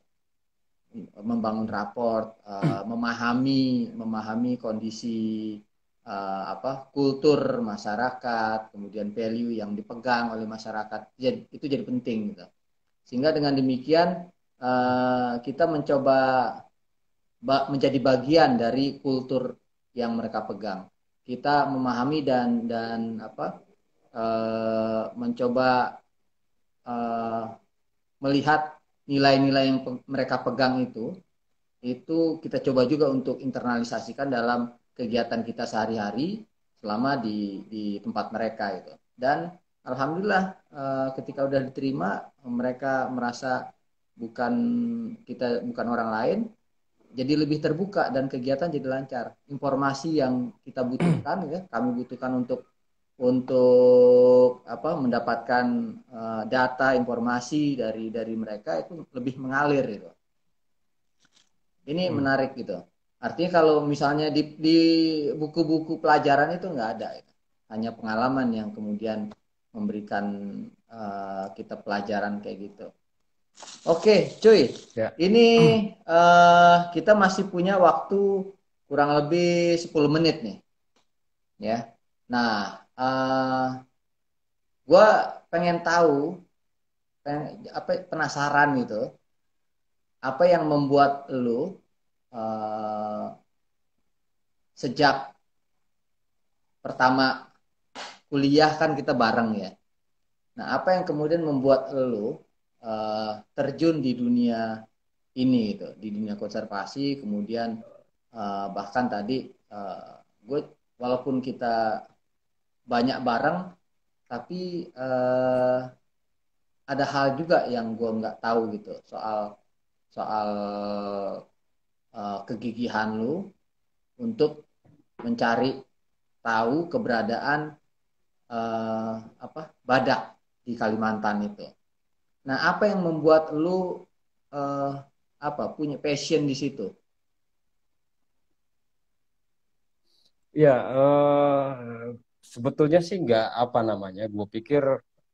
A: Membangun raport uh, [clears throat] memahami memahami kondisi uh, apa kultur masyarakat kemudian value yang dipegang oleh masyarakat jadi itu jadi penting gitu sehingga dengan demikian uh, kita mencoba menjadi bagian dari kultur yang mereka pegang. Kita memahami dan dan apa uh, mencoba uh, melihat nilai-nilai yang pe mereka pegang itu itu kita coba juga untuk internalisasikan dalam kegiatan kita sehari-hari selama di di tempat mereka itu. Dan alhamdulillah uh, ketika udah diterima mereka merasa bukan kita bukan orang lain jadi lebih terbuka dan kegiatan jadi lancar informasi yang kita butuhkan ya kami butuhkan untuk untuk apa mendapatkan uh, data informasi dari dari mereka itu lebih mengalir gitu ini hmm. menarik gitu artinya kalau misalnya di di buku-buku pelajaran itu nggak ada ya. hanya pengalaman yang kemudian memberikan uh, kita pelajaran kayak gitu. Oke, cuy. Ya. Ini uh, kita masih punya waktu kurang lebih 10 menit nih. Ya. Nah, uh, gue pengen tahu, pengen, apa penasaran gitu, apa yang membuat lu uh, sejak pertama kuliah kan kita bareng ya. Nah, apa yang kemudian membuat lo uh, terjun di dunia ini gitu, di dunia konservasi, kemudian uh, bahkan tadi uh, gue walaupun kita banyak bareng, tapi uh, ada hal juga yang gue nggak tahu gitu soal soal uh, kegigihan lu untuk mencari tahu keberadaan uh, apa badak di Kalimantan itu. Nah, apa yang membuat lu uh, apa punya passion di situ?
B: Ya, uh, sebetulnya sih nggak apa namanya. Gue pikir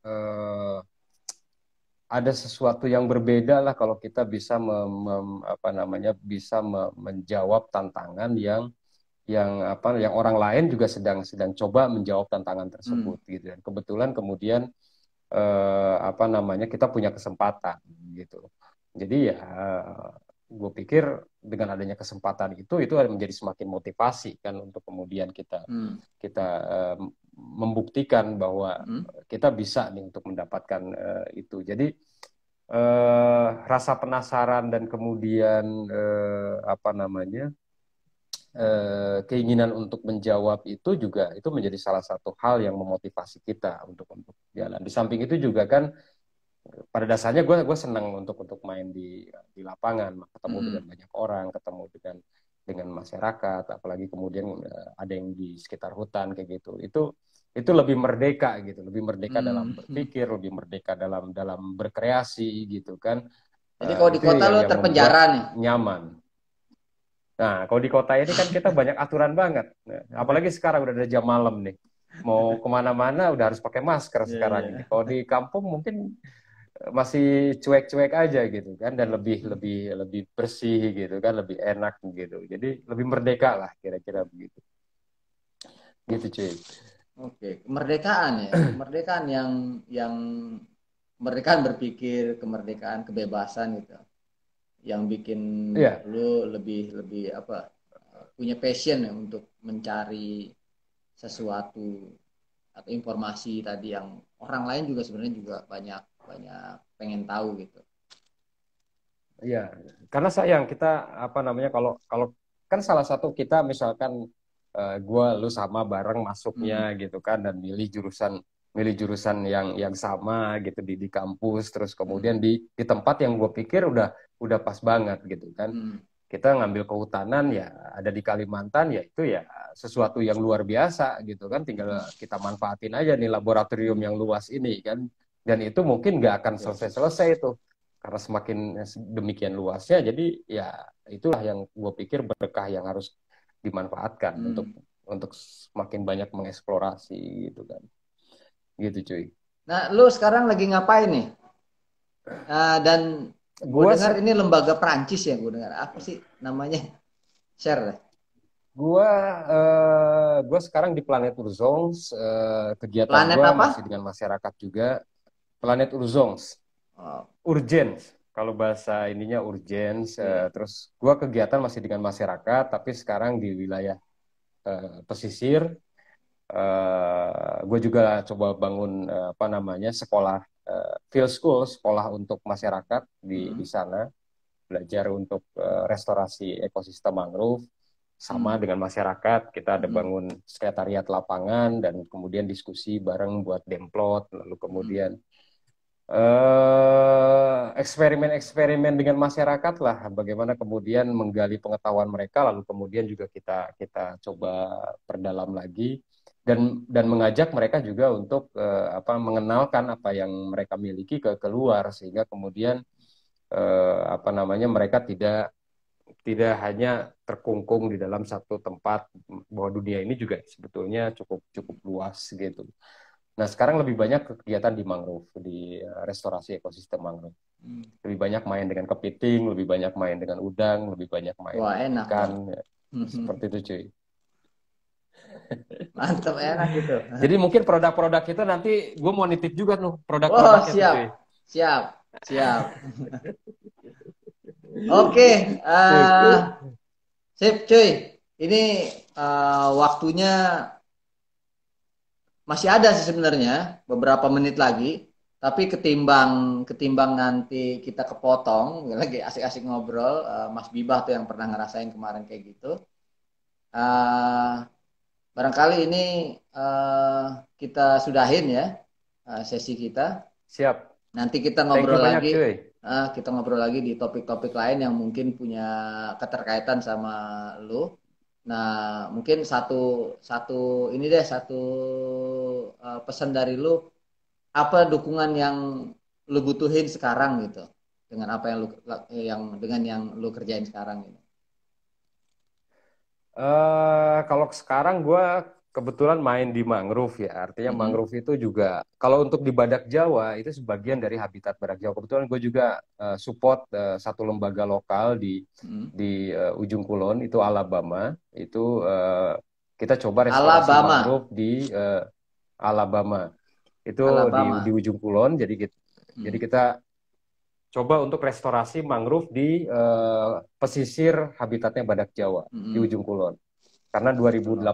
B: uh, ada sesuatu yang berbeda lah kalau kita bisa mem, mem, apa namanya bisa me, menjawab tantangan yang yang apa yang orang lain juga sedang sedang coba menjawab tantangan tersebut hmm. gitu dan kebetulan kemudian eh, apa namanya kita punya kesempatan gitu jadi ya gue pikir dengan adanya kesempatan itu itu menjadi semakin motivasi kan untuk kemudian kita hmm. kita uh, membuktikan bahwa hmm. kita bisa nih untuk mendapatkan uh, itu jadi uh, rasa penasaran dan kemudian uh, apa namanya uh, keinginan untuk menjawab itu juga itu menjadi salah satu hal yang memotivasi kita untuk untuk jalan. Di samping itu juga kan pada dasarnya gue gue senang untuk untuk main di di lapangan ketemu hmm. dengan banyak orang ketemu dengan dengan masyarakat apalagi kemudian uh, ada yang di sekitar hutan kayak gitu. Itu itu lebih merdeka gitu lebih merdeka hmm. dalam berpikir lebih merdeka dalam dalam berkreasi gitu kan.
A: Jadi kalau di kota lo terpenjara nih.
B: nyaman nah kalau di kota ini kan kita banyak aturan banget. Nah, apalagi sekarang udah ada jam malam nih. Mau ke mana-mana udah harus pakai masker yeah, sekarang yeah. kalau di kampung mungkin masih cuek-cuek aja gitu kan dan lebih lebih lebih bersih gitu kan lebih enak gitu. Jadi lebih merdeka lah kira-kira begitu. Gitu cuy.
A: Oke kemerdekaan ya. [clears throat] Kemerdekaan yang yang kemerdekaan berpikir kemerdekaan kebebasan gitu yang bikin yeah. lu lebih lebih apa punya passion ya untuk mencari sesuatu atau informasi tadi yang orang lain juga sebenarnya juga banyak banyak pengen tahu gitu.
B: Iya, karena sayang kita apa namanya kalau kalau kan salah satu kita misalkan uh, gue lu sama bareng masuknya hmm. gitu kan dan milih jurusan milih jurusan yang yang sama gitu di di kampus terus kemudian hmm. di di tempat yang gue pikir udah udah pas banget gitu kan. Hmm. Kita ngambil kehutanan ya ada di Kalimantan ya itu ya sesuatu yang luar biasa gitu kan. Tinggal kita manfaatin aja nih laboratorium yang luas ini kan. Dan itu mungkin nggak akan selesai-selesai itu. Karena semakin demikian luasnya jadi ya itulah yang gue pikir berkah yang harus dimanfaatkan hmm. untuk untuk semakin banyak mengeksplorasi gitu kan. Gitu cuy.
A: Nah lu sekarang lagi ngapain nih? Uh, dan gue dengar ini lembaga Perancis ya gue dengar apa sih namanya share deh
B: Gua uh, gua sekarang di Planet Urzons uh, kegiatan Planet gua apa? masih dengan masyarakat juga planet Urzongs. Oh. Urgent kalau bahasa ininya urgent. Yeah. Uh, terus gua kegiatan masih dengan masyarakat tapi sekarang di wilayah uh, pesisir. Uh, gue juga coba bangun uh, apa namanya sekolah uh, field school sekolah untuk masyarakat di hmm. di sana belajar untuk uh, restorasi ekosistem mangrove sama hmm. dengan masyarakat kita ada hmm. bangun sekretariat lapangan dan kemudian diskusi bareng buat demplot lalu kemudian hmm eksperimen eh, eksperimen-eksperimen dengan masyarakat lah bagaimana kemudian menggali pengetahuan mereka lalu kemudian juga kita kita coba perdalam lagi dan dan mengajak mereka juga untuk uh, apa mengenalkan apa yang mereka miliki ke keluar sehingga kemudian uh, apa namanya mereka tidak tidak hanya terkungkung di dalam satu tempat bahwa dunia ini juga sebetulnya cukup cukup luas gitu. Nah, sekarang lebih banyak kegiatan di mangrove, di eh, restorasi ekosistem mangrove. Hmm. Lebih banyak main dengan kepiting, lebih banyak main dengan udang, lebih banyak main
A: Wah, enak,
B: ikan. Ya. Hmm. Seperti itu, cuy.
A: Mantap, enak gitu.
B: Jadi mungkin produk-produk itu nanti gue mau nitip juga tuh
A: produk-produk oh, siap. Itu, siap, siap. Oke, okay, uh, sip cuy. Ini uh, waktunya masih ada sih sebenarnya beberapa menit lagi tapi ketimbang ketimbang nanti kita kepotong [laughs] lagi asik-asik ngobrol uh, Mas Bibah tuh yang pernah ngerasain kemarin kayak gitu uh, barangkali ini uh, kita sudahin ya uh, sesi kita.
B: Siap.
A: Nanti kita ngobrol lagi. uh, kita ngobrol lagi di topik-topik lain yang mungkin punya keterkaitan sama lu. Nah, mungkin satu satu ini deh satu uh, pesan dari lu. Apa dukungan yang lu butuhin sekarang gitu? Dengan apa yang lu yang dengan yang lu kerjain sekarang gitu.
B: Uh, kalau sekarang gue kebetulan main di mangrove ya. Artinya mm-hmm. mangrove itu juga kalau untuk di Badak Jawa itu sebagian dari habitat Badak Jawa. Kebetulan gue juga uh, support uh, satu lembaga lokal di mm-hmm. di uh, ujung kulon itu Alabama. Itu uh, kita coba restorasi Alabama. mangrove di uh, Alabama. Itu Alabama. di di ujung kulon. Jadi kita, mm-hmm. jadi kita coba untuk restorasi mangrove di uh, pesisir habitatnya Badak Jawa mm-hmm. di ujung kulon karena 2018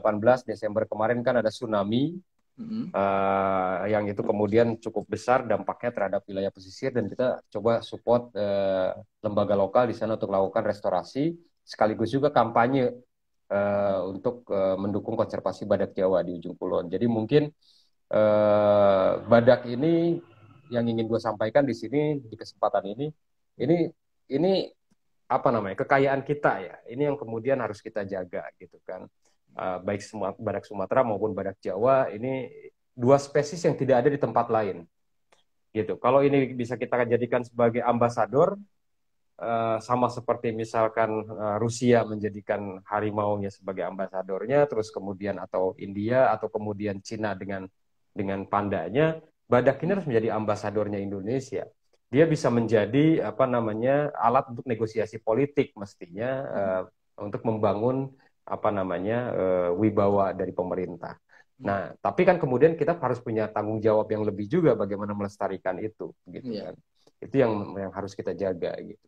B: Desember kemarin kan ada tsunami mm-hmm. uh, yang itu kemudian cukup besar dampaknya terhadap wilayah pesisir dan kita coba support uh, lembaga lokal di sana untuk melakukan restorasi sekaligus juga kampanye uh, untuk uh, mendukung konservasi badak Jawa di ujung kulon. Jadi mungkin uh, badak ini yang ingin gue sampaikan di sini di kesempatan ini ini ini apa namanya kekayaan kita ya. Ini yang kemudian harus kita jaga gitu kan. Uh, baik semua badak Sumatera maupun badak Jawa ini dua spesies yang tidak ada di tempat lain gitu. Kalau ini bisa kita jadikan sebagai ambasador uh, sama seperti misalkan uh, Rusia menjadikan harimaunya sebagai ambasadornya terus kemudian atau India atau kemudian Cina dengan dengan pandanya badak ini harus menjadi ambasadornya Indonesia dia bisa menjadi apa namanya alat untuk negosiasi politik mestinya uh, untuk membangun apa namanya uh, wibawa dari pemerintah. Nah, tapi kan kemudian kita harus punya tanggung jawab yang lebih juga bagaimana melestarikan itu, gitu yeah. kan? Itu yang yang harus kita jaga, gitu.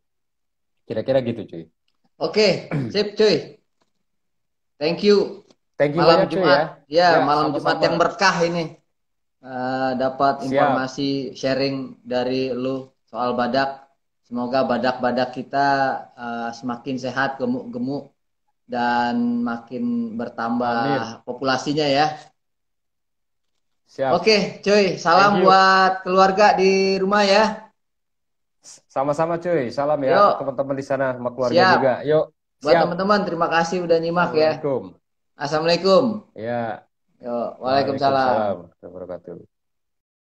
B: Kira-kira gitu, cuy.
A: Oke, okay, sip, cuy. Thank you.
B: Thank you
A: malam banyak, Jumat. Cuy, ya. ya, ya malam sama Jumat yang berkah ini uh, dapat informasi Siap. sharing dari lu soal badak. Semoga badak-badak kita uh, semakin sehat, gemuk-gemuk dan makin bertambah Amin. populasinya ya. Siap. Oke, cuy, salam buat keluarga di rumah ya.
B: Sama-sama cuy, salam ya teman-teman di sana sama keluarga Siap. juga. Yuk.
A: Buat teman-teman terima kasih udah nyimak ya. Assalamualaikum. Assalamualaikum.
B: Ya.
A: Yo, waalaikumsalam.
B: Waalaikumsalam.